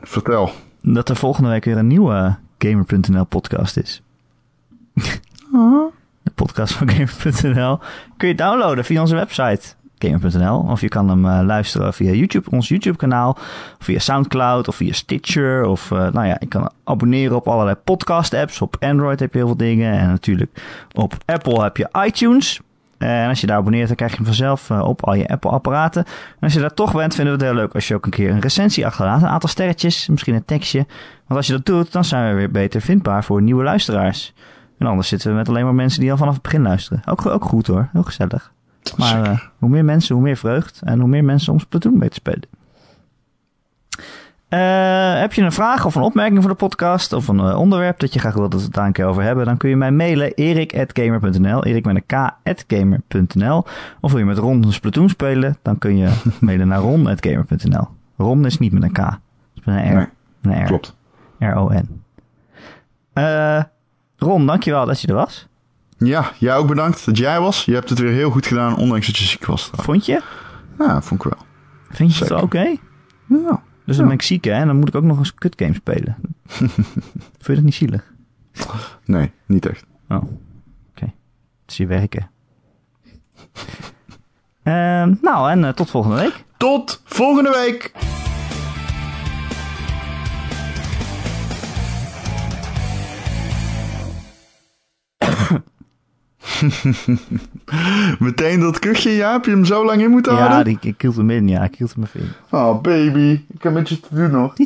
vertel. Dat er volgende week weer een nieuwe Gamer.nl podcast is. De podcast van Gamer.nl kun je downloaden via onze website Gamer.nl. Of je kan hem eh, luisteren via YouTube, ons YouTube kanaal. Of via Soundcloud of via Stitcher. Of eh, nou ja, je kan abonneren op allerlei podcast apps. Op Android heb je heel veel dingen. En natuurlijk op Apple heb je iTunes. En als je daar abonneert, dan krijg je hem vanzelf eh, op al je Apple-apparaten. En als je daar toch bent, vinden we het heel leuk als je ook een keer een recensie achterlaat. Een aantal sterretjes, misschien een tekstje. Want als je dat doet, dan zijn we weer beter vindbaar voor nieuwe luisteraars. En anders zitten we met alleen maar mensen die al vanaf het begin luisteren. Ook, ook goed hoor, heel gezellig. Maar eh, hoe meer mensen, hoe meer vreugd. En hoe meer mensen om Splatoon mee te spelen. Eh, heb je een vraag of een opmerking voor de podcast of een eh, onderwerp dat je graag wil dat we het daar een keer over hebben, dan kun je mij mailen erik.gamer.nl, erik met een k.gamer.nl. Of wil je met Ron een Splatoon spelen, dan kun je mailen naar ron.gamer.nl. Ron is niet met een k, het is met een R. Nee, met een R. klopt. R-O-N. Eh, Ron, dankjewel dat je er was. Ja, jij ook bedankt dat jij was. Je hebt het weer heel goed gedaan, ondanks dat je ziek was. Vond je? Ja, vond ik wel. Vind je het Zeker. oké? Ja. Dus dan ben ik ziek hè, en dan moet ik ook nog eens kut game spelen. Vind je dat niet zielig? Nee, niet echt. Oh, oké. Het is je werken. Ehm, nou, en eh, tot volgende week. Tot volgende week! Meteen dat kuchje, ja? Heb je hem zo lang in moeten Ja, houden? die, ik hield hem in, ja. Ik hield hem even in. Oh, baby. Ik heb met je te doen nog.